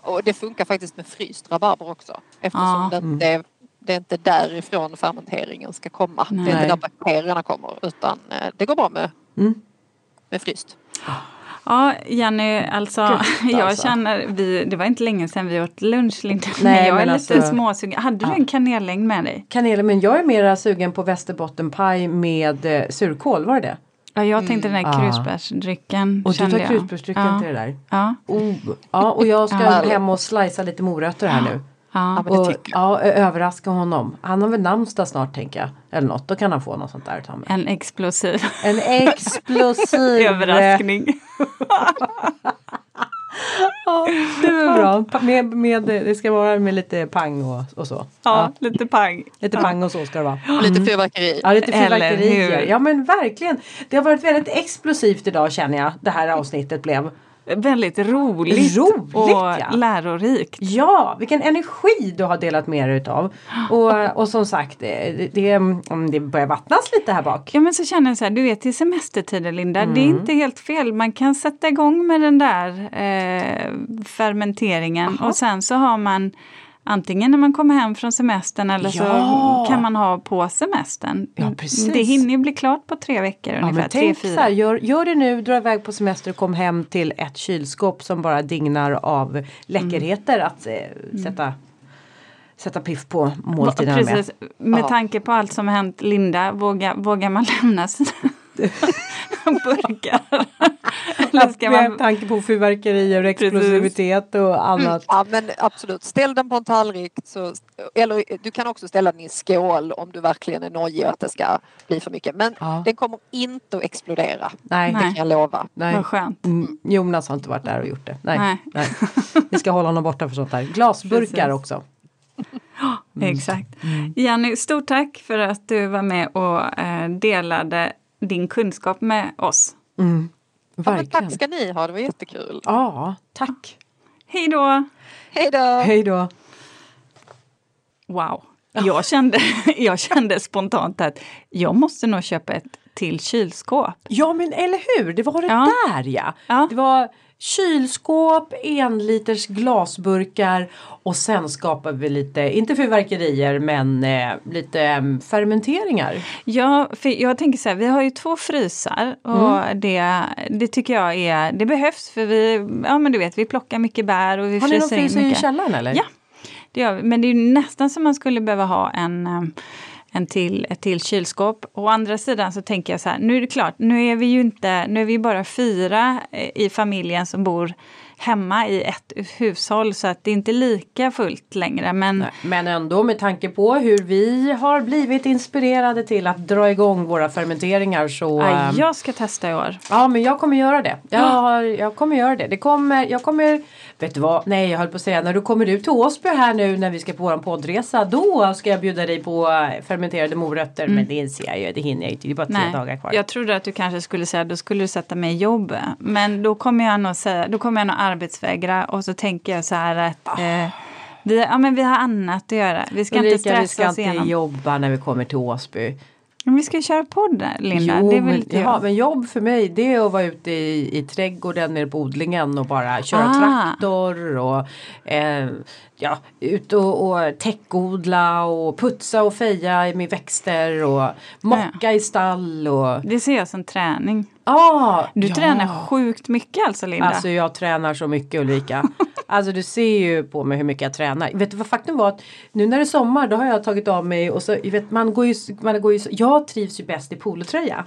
Och det funkar faktiskt med fryst rabarber också. Eftersom Ja. det, inte är, det är inte därifrån fermenteringen ska komma. Det är Nej. inte där bakterierna kommer utan eh, det går bra med, Mm. med fryst. Ja, Jenny, alltså Gud, jag alltså. känner, vi, det var inte länge sedan vi åt lunch Linda, Nej, men jag är men lite alltså- småsugen. Hade du Ja. en kanellängd med dig? Kanel, men jag är mera sugen på västerbottenpaj med eh, surkål, var det det? Ja, jag tänkte den där Ah. krusbärsdrycken. Och du tar krusbärsdrycken ja. till det där? Ja, Oh. Ja, och jag ska hem och slicea lite morötter här nu. Ja. Och, ja, överraska honom. Han har väl namnsdag snart tänker jag. Eller något, då kan han få något sånt där. En explosiv En explosiv överraskning. Ja, det är bra. Med, med, det ska vara med lite pang och, och så. Ja, lite pang. Lite pang och så ska det vara. Och lite fyrverkeri. Ja, lite Eller fyrverkerier. hur? Ja men verkligen. Det har varit väldigt explosivt idag känner jag. Det här avsnittet blev. Väldigt roligt, Roligt, och ja. lärorikt. Ja, vilken energi du har delat med dig utav. Och, och som sagt, det, det, mm, det börjar vattnas lite här bak. Ja men så känner jag så här, du vet i semestertider Linda, det är Mm. inte helt fel. Man kan sätta igång med den där eh, fermenteringen och sen så har man antingen när man kommer hem från semestern eller Ja. så kan man ha på semestern. Ja, precis. Det hinner ju bli klart på tre veckor Ja, ungefär, tre, tänk fyra. här, gör, gör det nu, dra iväg på semester och kom hem till ett kylskåp som bara dignar av läckerheter att eh, sätta, sätta piff på måltiderna med. Precis, med Ja. tanke på allt som har hänt Linda, vågar, vågar man lämna sina burkar? Eller ska Med man... tanke på fyrverkerier, explosivitet och annat. Ja men absolut, ställ den på en tallrik. Så, eller du kan också ställa den i en skål om du verkligen är nojig att det ska bli för mycket. Men Ja. den kommer inte att explodera. Nej. Det kan jag lova. Nej. Vad skönt. Mm, Jonas har inte varit där och gjort det. Nej. Nej. Nej. Vi ska hålla honom borta för sånt där. Glasburkar Precis. också. Exakt. Jenny, stort tack för att du var med och eh, delade din kunskap med oss. Ja, men Verkligen. tack ska ni ha, det var jättekul. Ja, tack. Hej då! Hej då! Hej då. Wow! Jag kände, jag kände spontant att jag måste nog köpa ett till kylskåp. Ja men eller hur, det var det Ja. där ja. Ja. Det var kylskåp, en liters glasburkar och sen skapar vi lite, inte fyrverkerier men eh, lite em, fermenteringar. Ja, för jag tänker så här, vi har ju två frysar och Mm. det, det tycker jag är, det behövs för vi, ja men du vet, vi plockar mycket bär och vi Har ni någon fryser in frys i mycket. källaren eller? Ja, det gör vi. Men det är ju nästan som man skulle behöva ha en, eh, en till, ett till kylskåp. Å andra sidan så tänker jag så här, nu är det klart, nu är vi ju inte, nu är vi bara fyra eh, i familjen som bor hemma i ett hushåll så att det är inte lika fullt längre. Men Nej, Men ändå med tanke på hur vi har blivit inspirerade till att dra igång våra fermenteringar så ja, ehm, jag ska testa i år. Ja men jag kommer göra det. Jag, har, jag kommer göra det. Det kommer, jag kommer, vet du vad, nej jag höll på att säga när du kommer ut till Åsby här nu när vi ska på vår poddresa då ska jag bjuda dig på eh, fermenterade morötter men det inser jag ju, det hinner jag inte, det är bara tre Nej, dagar kvar. jag trodde att du kanske skulle säga då skulle du sätta mig i jobb. Men då kommer jag nog säga, då kommer jag nog arbetsvägra och så tänker jag så här att eh, vi, ja, men vi har annat att göra. Vi ska inte Ulrika, stressa vi ska oss inte igenom. jobba när vi kommer till Åsby. Men vi ska köra podd Linda. Jo, det är väl men, inte ja, jag. men jobb för mig det är att vara ute i, i trädgården nere på odlingen och bara köra Ah. traktor och eh, ja, ut och, och täckodla och putsa och feja med växter och mocka i stall och Det ser jag som träning. ah, Du ja. tränar sjukt mycket alltså, Linda. Alltså jag tränar så mycket Ulrika. Alltså du ser ju på mig hur mycket jag tränar. Vet du vad faktum var att nu när det är sommar då har jag tagit av mig och så vet man går ju, man går ju jag trivs ju bäst i polotröja.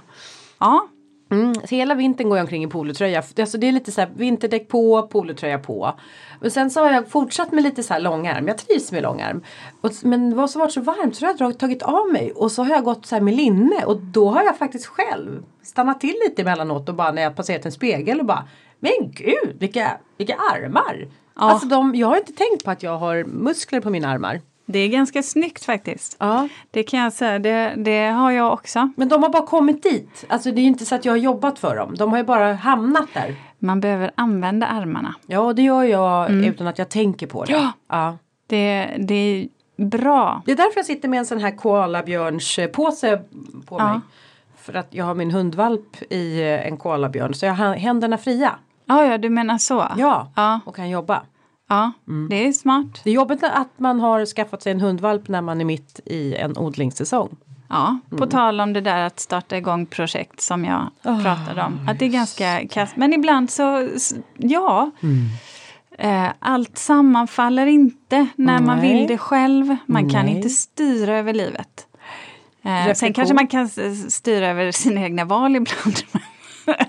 ja, Mm, så hela vintern går jag omkring i polotröja. Alltså det är lite så här vinterdäck på, polotröja på. Men sen så har jag fortsatt med lite så här långärm. Jag trivs med långärm. Och, men det var så varit så varmt så har jag dragit- tagit av mig. Och så har jag gått så här med linne. Och då har jag faktiskt själv stannat till lite emellanåt och bara när jag passerat en spegel och bara Men gud vilka, vilka armar! Ja. Alltså de, jag har inte tänkt på att jag har muskler på mina armar. Det är ganska snyggt faktiskt. Ja. Det kan jag säga, det, det har jag också. Men de har bara kommit dit. Alltså det är ju inte så att jag har jobbat för dem. De har ju bara hamnat där. Man behöver använda armarna. Ja, det gör jag utan att jag tänker på det. Mm. Ja. Ja. Det, det är bra. Det är därför jag sitter med en sån här koalabjörnspåse på Ja. mig. För att jag har min hundvalp i eh, en koalabjörn så jag har händerna fria. Ja, ja, du menar så. Ja, Ja, och kan jobba. Ja det är smart. Det är jobbigt att man har skaffat sig en hundvalp när man är mitt i en odlingssäsong. Ja, på tal om det där att starta igång projekt som jag pratade om. Att det är ganska kast. Men ibland så, ja. Eh, allt sammanfaller inte när man Nej. vill det själv. Man kan Nej. inte styra över livet. Eh, sen kanske man kan styra över sina egna val ibland.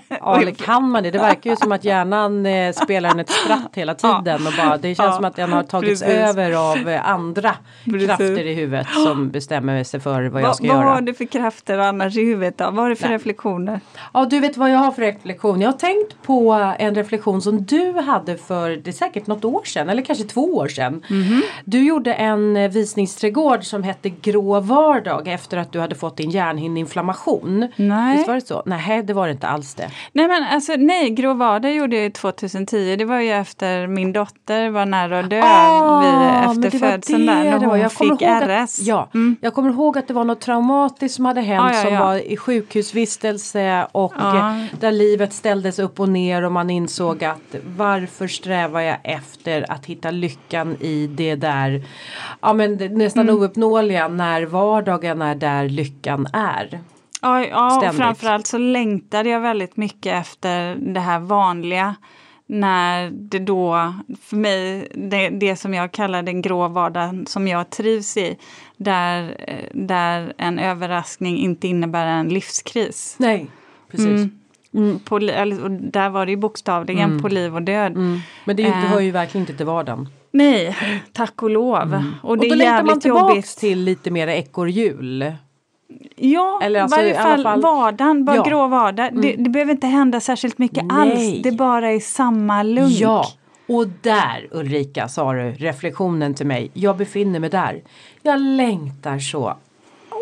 Ja, eller kan man det? Det verkar ju som att hjärnan eh, spelar en ett spratt hela tiden och bara det känns som att den har tagits precis. över av eh, andra Precis. krafter i huvudet som bestämmer sig för vad jag Vad, ska vad göra. har du för krafter annars i huvudet då? Vad har du för Nej. reflektioner? Ja, du vet vad jag har för reflektion. Jag har tänkt på en reflektion som du hade för det är säkert något år sedan eller kanske två år sedan. Mhm. Du gjorde en eh, visningsträdgård som hette Grå vardag efter att du hade fått din hjärnhinneinflammation. Nej. Visst var det så? Nej, det var det inte alls det. Nej men alltså nej, Grå vardag gjorde jag 2010. Det var ju efter min dotter var nära att dö Ah, vid, efter födseln där. När hon Jag fick ihåg att- RS. Ja, Mm. jag kommer ihåg att det var något traumatiskt som hade hänt Ja, ja, som ja. var i sjukhusvistelse och Ja. eh, där livet ställdes upp och ner och man insåg att varför strävar jag efter att hitta lyckan i det där ja men nästan Mm. ouppnåeliga när vardagen är där lyckan är. Ja, ja och framförallt så längtade jag väldigt mycket efter det här vanliga. När det då, för mig, det, det som jag kallar den grå vardagen som jag trivs i. Där, där en överraskning inte innebär en livskris. Nej, precis. Mm. Mm, på, där var det ju bokstavligen på liv och död. Mm. Men det ju Eh. hör ju verkligen inte till vardagen. Nej, tack och lov. Och det Mm. Och då är längtar man tillbaks jobbigt. till lite mer ekorrhjul. Ja, Eller alltså, varje i alla fall, fall- vardagen, bara Ja. Mm. grå vardag. Det, det behöver inte hända särskilt mycket Nej. alls. Det bara är samma lunk. Ja, och där Ulrika sa du reflektionen till mig. Jag befinner mig där. Jag längtar så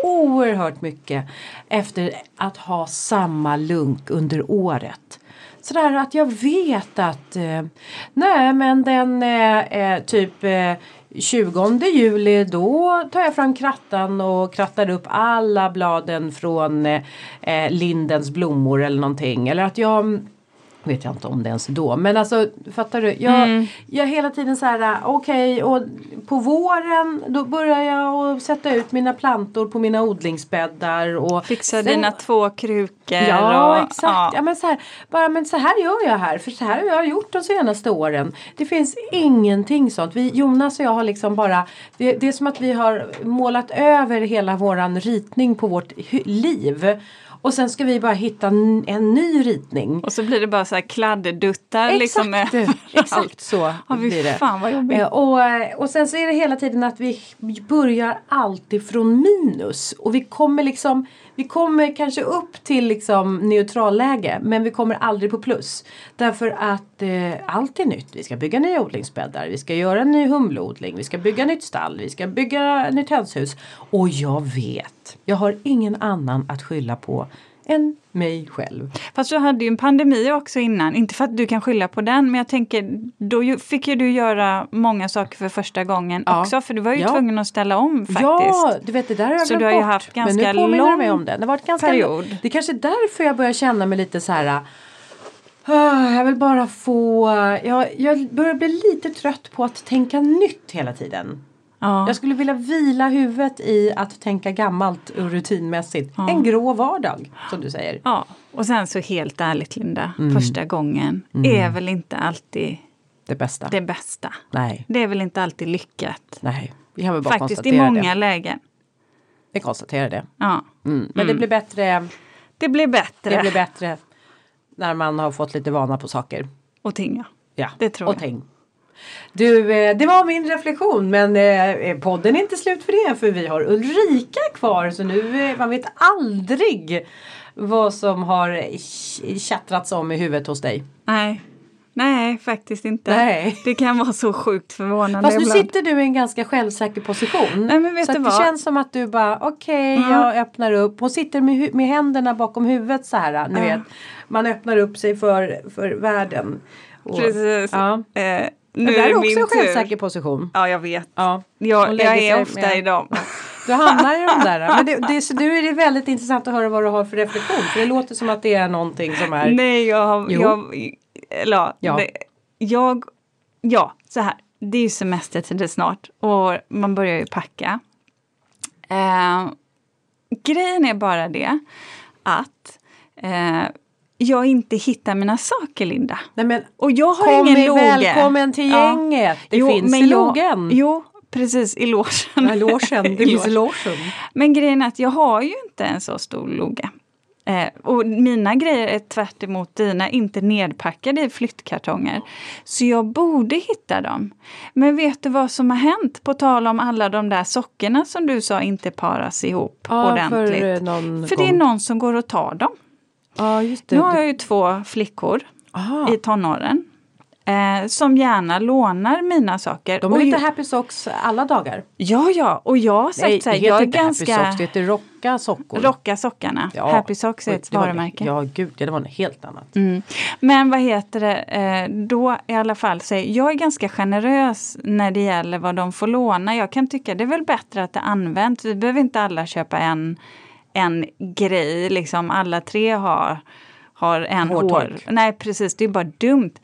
oerhört mycket efter att ha samma lunk under året. Sådär att jag vet att eh, nej men den eh, eh, typ eh, 20 juli då tar jag fram krattan och krattar upp alla bladen från eh, lindens blommor eller någonting. Eller att jag vet jag inte om det ens då. Men alltså fattar du? Jag, Mm. jag hela tiden så här okej och på våren då börjar jag att sätta ut mina plantor på mina odlingsbäddar. Och Fixa sen- dina två krukor. Ja och, exakt. Ja. Ja. men, så här, bara, men så här gör jag här för så här har jag gjort de senaste åren. Det finns ingenting sånt. Vi, Jonas och jag har liksom bara det, det är som att vi har målat över hela våran ritning på vårt liv. Och sen ska vi bara hitta en, en ny ritning. Och så blir det bara så här kladdeduttar. Liksom, Exakt, överallt. exakt så Ja, blir det. fan vad jobbigt. Eh, Och, eh, och sen så är det hela tiden att vi börjar alltid från minus. Och vi kommer liksom Vi kommer kanske upp till liksom neutralläge men vi kommer aldrig på plus. Därför att eh, allt är nytt. Vi ska bygga nya odlingsbäddar. Vi ska göra en ny humleodling. Vi ska bygga nytt stall. Vi ska bygga nytt hönshus. Och jag vet. Jag har ingen annan att skylla på än mig själv. Fast du hade ju en pandemi också innan. Inte för att du kan skylla på den men jag tänker då ju- fick ju du göra många saker för första gången Ja. också för du var ju Ja. tvungen att ställa om faktiskt. Ja, du vet det där har jag Så du har ju bort. haft Men ganska nu påminner du mig lång om det. Det har varit ganska period. Det är kanske är därför jag börjar känna mig lite så här. ah, Jag vill bara få, jag, jag börjar bli lite trött på att tänka nytt hela tiden. Ja. Jag skulle vilja vila huvudet i att tänka gammalt och rutinmässigt. En grå vardag som du säger. ja. Och sen så helt ärligt Linda, Mm. första gången är väl inte alltid Det bästa. det bästa. Nej, Det är väl inte alltid lyckat. nej. Vi har väl bara Faktiskt i många det. lägen. Vi konstaterar det. Ja. Mm. Men det blir bättre. Det blir bättre. Det blir bättre när man har fått lite vana på saker. Och ting ja. Ja, Det tror och jag. ting. Du, eh, det var min reflektion men eh, podden är inte slut för det för vi har Ulrika kvar så nu eh, man vet aldrig vad som har tjattrats om i huvudet hos dig. Nej. Nej, faktiskt inte. Nej. Det kan vara så sjukt förvånande Fast nu ibland. sitter du i en ganska självsäker position. Nej, men vet så du att det vad? känns som att du bara okej Ja. jag öppnar upp. Hon sitter med, med händerna bakom huvudet så här. Ni Ja. vet. Man öppnar upp sig för, för världen. Och, Precis. Ja. Eh, nu det är är också en självsäker position. Ja, jag vet. Ja. Jag, jag är ofta med- i dem. Du hamnar i de där. Men det, det, så nu är det väldigt intressant att höra vad du har för reflektion. För det låter som att det är någonting som är... Nej, jag har... Jo. Jag, eller, Ja. det, jag... Ja, så här. Det är ju semestertider snart och man börjar ju packa. Eh, grejen är bara det att eh, jag inte hittar mina saker, Linda. Nej, men, Och jag har ingen loge. välkommen till Ja. gänget! Det Jo, finns i logen. Jo, precis, i logen. Ja, logen. Det finns i logen. Men grejen är att jag har ju inte en så stor logga. Eh, och mina grejer är tvärt emot dina inte nedpackade i flyttkartonger. Så jag borde hitta dem. Men vet du vad som har hänt? På tal om alla de där sockorna som du sa inte paras ihop Ja, ordentligt. för, För det är någon som går och tar dem. Ja, just det. Nu har jag ju två flickor Aha. i tonåren. Eh, som gärna lånar mina saker. De Och är ju- Happy Socks alla dagar. Ja, ja, och jag har sagt Nej, så det här, heter jag är inte Happy ganska... Socks, det heter Rocka sockor. Rocka sockarna. Happy Socks är ett varumärke. Ja, gud, ja, det var något helt annat. Mm. Men vad heter det, eh, då i alla fall, så jag är ganska generös när det gäller vad de får låna. Jag kan tycka det är väl bättre att det används. Vi behöver inte alla köpa en, en grej, liksom alla tre har, har en hår. Nej precis, det är bara dumt.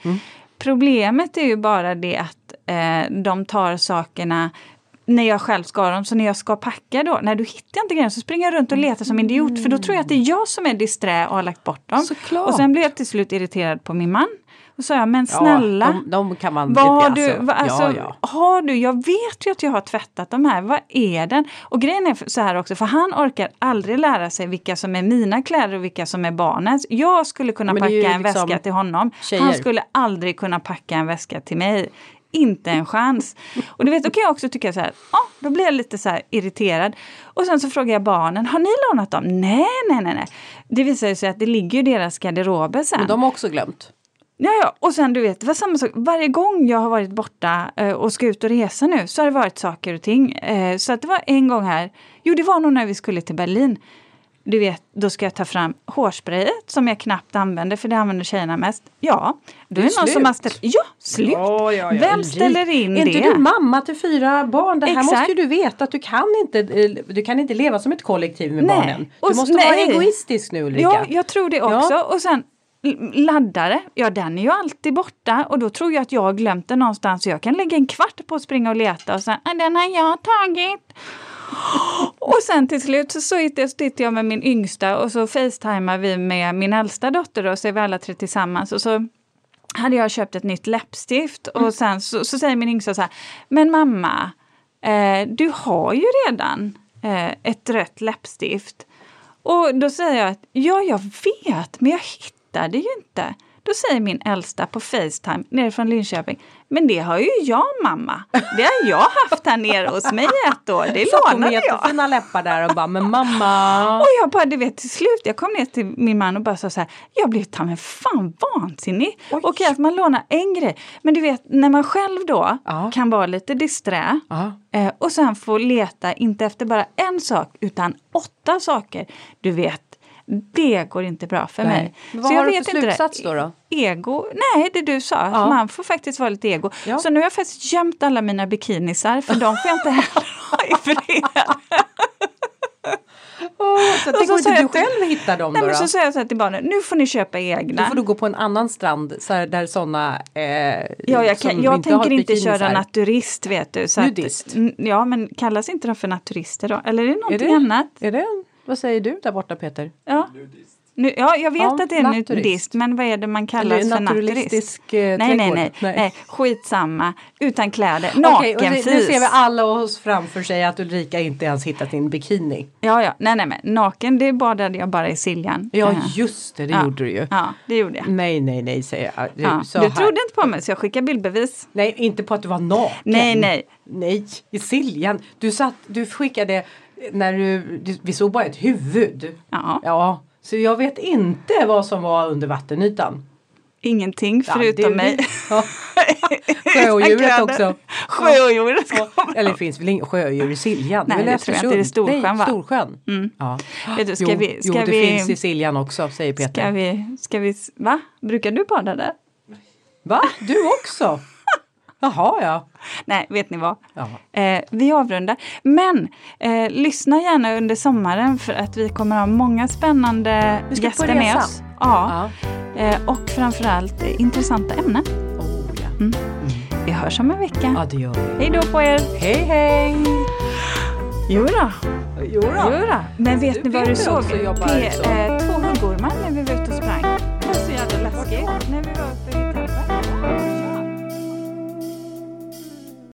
Problemet är ju bara det att eh, de tar sakerna när jag själv ska dem, så när jag ska packa då, när du hittar inte grejerna så springer jag runt och letar som idiot för då tror jag att det är jag som är disträ och har lagt bort dem. Såklart. Och sen blev jag till slut irriterad på min man. Och sa jag, men snälla. Ja, de, de kan man... Vad har alltså, du, alltså, ja, ja. har du, jag vet ju att jag har tvättat de här, vad är den? Och grejen är så här också, för han orkar aldrig lära sig vilka som är mina kläder och vilka som är barnens. Jag skulle kunna packa en liksom väska till honom. tjejer. Han skulle aldrig kunna packa en väska till mig. Inte en chans. Och du vet, då kan jag också tycka så här, ja, då blir jag lite så irriterad. Och sen så frågar jag barnen, har ni lånat dem? Nej, nej, nej, nej. Det visar sig att det ligger i deras garderober sen. Men de har också glömt. Ja, ja, och sen du vet, det var samma sak. Varje gång jag har varit borta eh, och ska ut och resa nu så har det varit saker och ting. Eh, så att det var en gång här, jo det var nog när vi skulle till Berlin. Du vet, då ska jag ta fram hårsprayet som jag knappt använder för det använder tjejerna mest. Ja, då är det någon slut. som har ställt... Ja, slut! Ja, ja, ja. Vem ställer in är det? inte du mamma till fyra barn? Det här Exakt. måste ju du veta att du kan inte, eh, du kan inte leva som ett kollektiv med Nej. barnen. Du Och måste vara nej. egoistisk nu Ulrika. Ja, jag tror det också. Ja. Och sen laddare, ja den är ju alltid borta och då tror jag att jag har glömt den någonstans. Så jag kan lägga en kvart på att springa och leta och sen, "Ah, den har jag tagit. Och sen till slut så sitter jag, sitter jag med min yngsta och så facetimar vi med min äldsta dotter och så är vi alla tre tillsammans. Och så hade jag köpt ett nytt läppstift och sen så, så säger min yngsta så här, men mamma, eh, du har ju redan eh, ett rött läppstift. Och då säger jag att ja, jag vet, men jag hittar det ju inte. Då säger min äldsta på Facetime nere från Linköping, men det har ju jag mamma. Det har jag haft här nere hos mig i ett år. Det Satt med lånade jag. jättefina läppar där och bara, men mamma. Och jag bara, du vet till slut, jag kom ner till min man och bara sa så här, jag blev ta mig fan vansinnig. Oj. Okej att man lånar en grej, men du vet när man själv då Ja. kan vara lite disträ Ja. eh, och sen få leta, inte efter bara en sak, utan åtta saker. Du vet, det går inte bra för Nej. mig. Men vad har du för inte det. slutsats då, då? Ego, nej det du sa, Ja. man får faktiskt vara lite ego. Ja. Så nu har jag faktiskt gömt alla mina bikinisar för de får jag inte heller ha i fred. Åh, så så går sa inte jag du själv hitta dem Nej, då? men då? så säger jag så här till barnen, nu får ni köpa egna. Då får du gå på en annan strand så här, där sådana eh, Ja, jag, kan, jag inte tänker inte köra naturist vet du. Så Nudist. Att, Mm, ja, men kallas inte de för naturister då? Eller är det Är någonting det, annat? Är det, vad säger du där borta Peter? Ja. Nu, ja, jag vet Ja, att det är naturist. nudist, men vad är det man kallas Eller för naturist? naturalistisk eh, Nej, nej, nej, nej. Skitsamma. Utan kläder. Nakenfis. nu ser vi alla oss framför sig att Ulrika inte ens hittat sin bikini. Ja, ja. Nej, nej, men naken, det badade jag bara i Siljan. Ja Eh, just det, det ja. gjorde du ju. Ja, det gjorde jag. Nej, nej, nej säger jag. Du, Ja. Du trodde inte på mig, så jag skickade bildbevis. Nej, inte på att du var naken. Nej, nej. Nej, i Siljan. Du, satt, du skickade när du, vi såg bara ett huvud. Ja, Ja, så jag vet inte vad som var under vattenytan. ingenting Ja, förutom det- mig. Ja. Sjöodjuret också. Sjöodjuret. Ja, eller det finns väl inget sjödjur i Siljan? Nej, det tror jag inte. Det är? Storsjön, Nej, va? Storsjön. Mm. Ja. Vet du, ska jo, vi, ska jo, det vi, finns i Siljan också, säger Peter. Ska vi, ska vi, va? Brukar du bada där? Va? Du också? Jaha, ja. Nej, vet ni vad? Eh, vi avrundar. Men eh, lyssna gärna under sommaren för att vi kommer ha många spännande gäster med oss. Ja. ja. Eh, och framförallt intressanta ämnen. Oh, ja. Mm. Vi hörs om en vecka. ja, det gör vi. Hej då på er! Hej, hej! Jo då. Jo då. Jo då. Men vet Du ni vad du såg? P- så. eh, två huggormar när vi var ute och sprang. Det var så jävla läskigt. När vi var uppe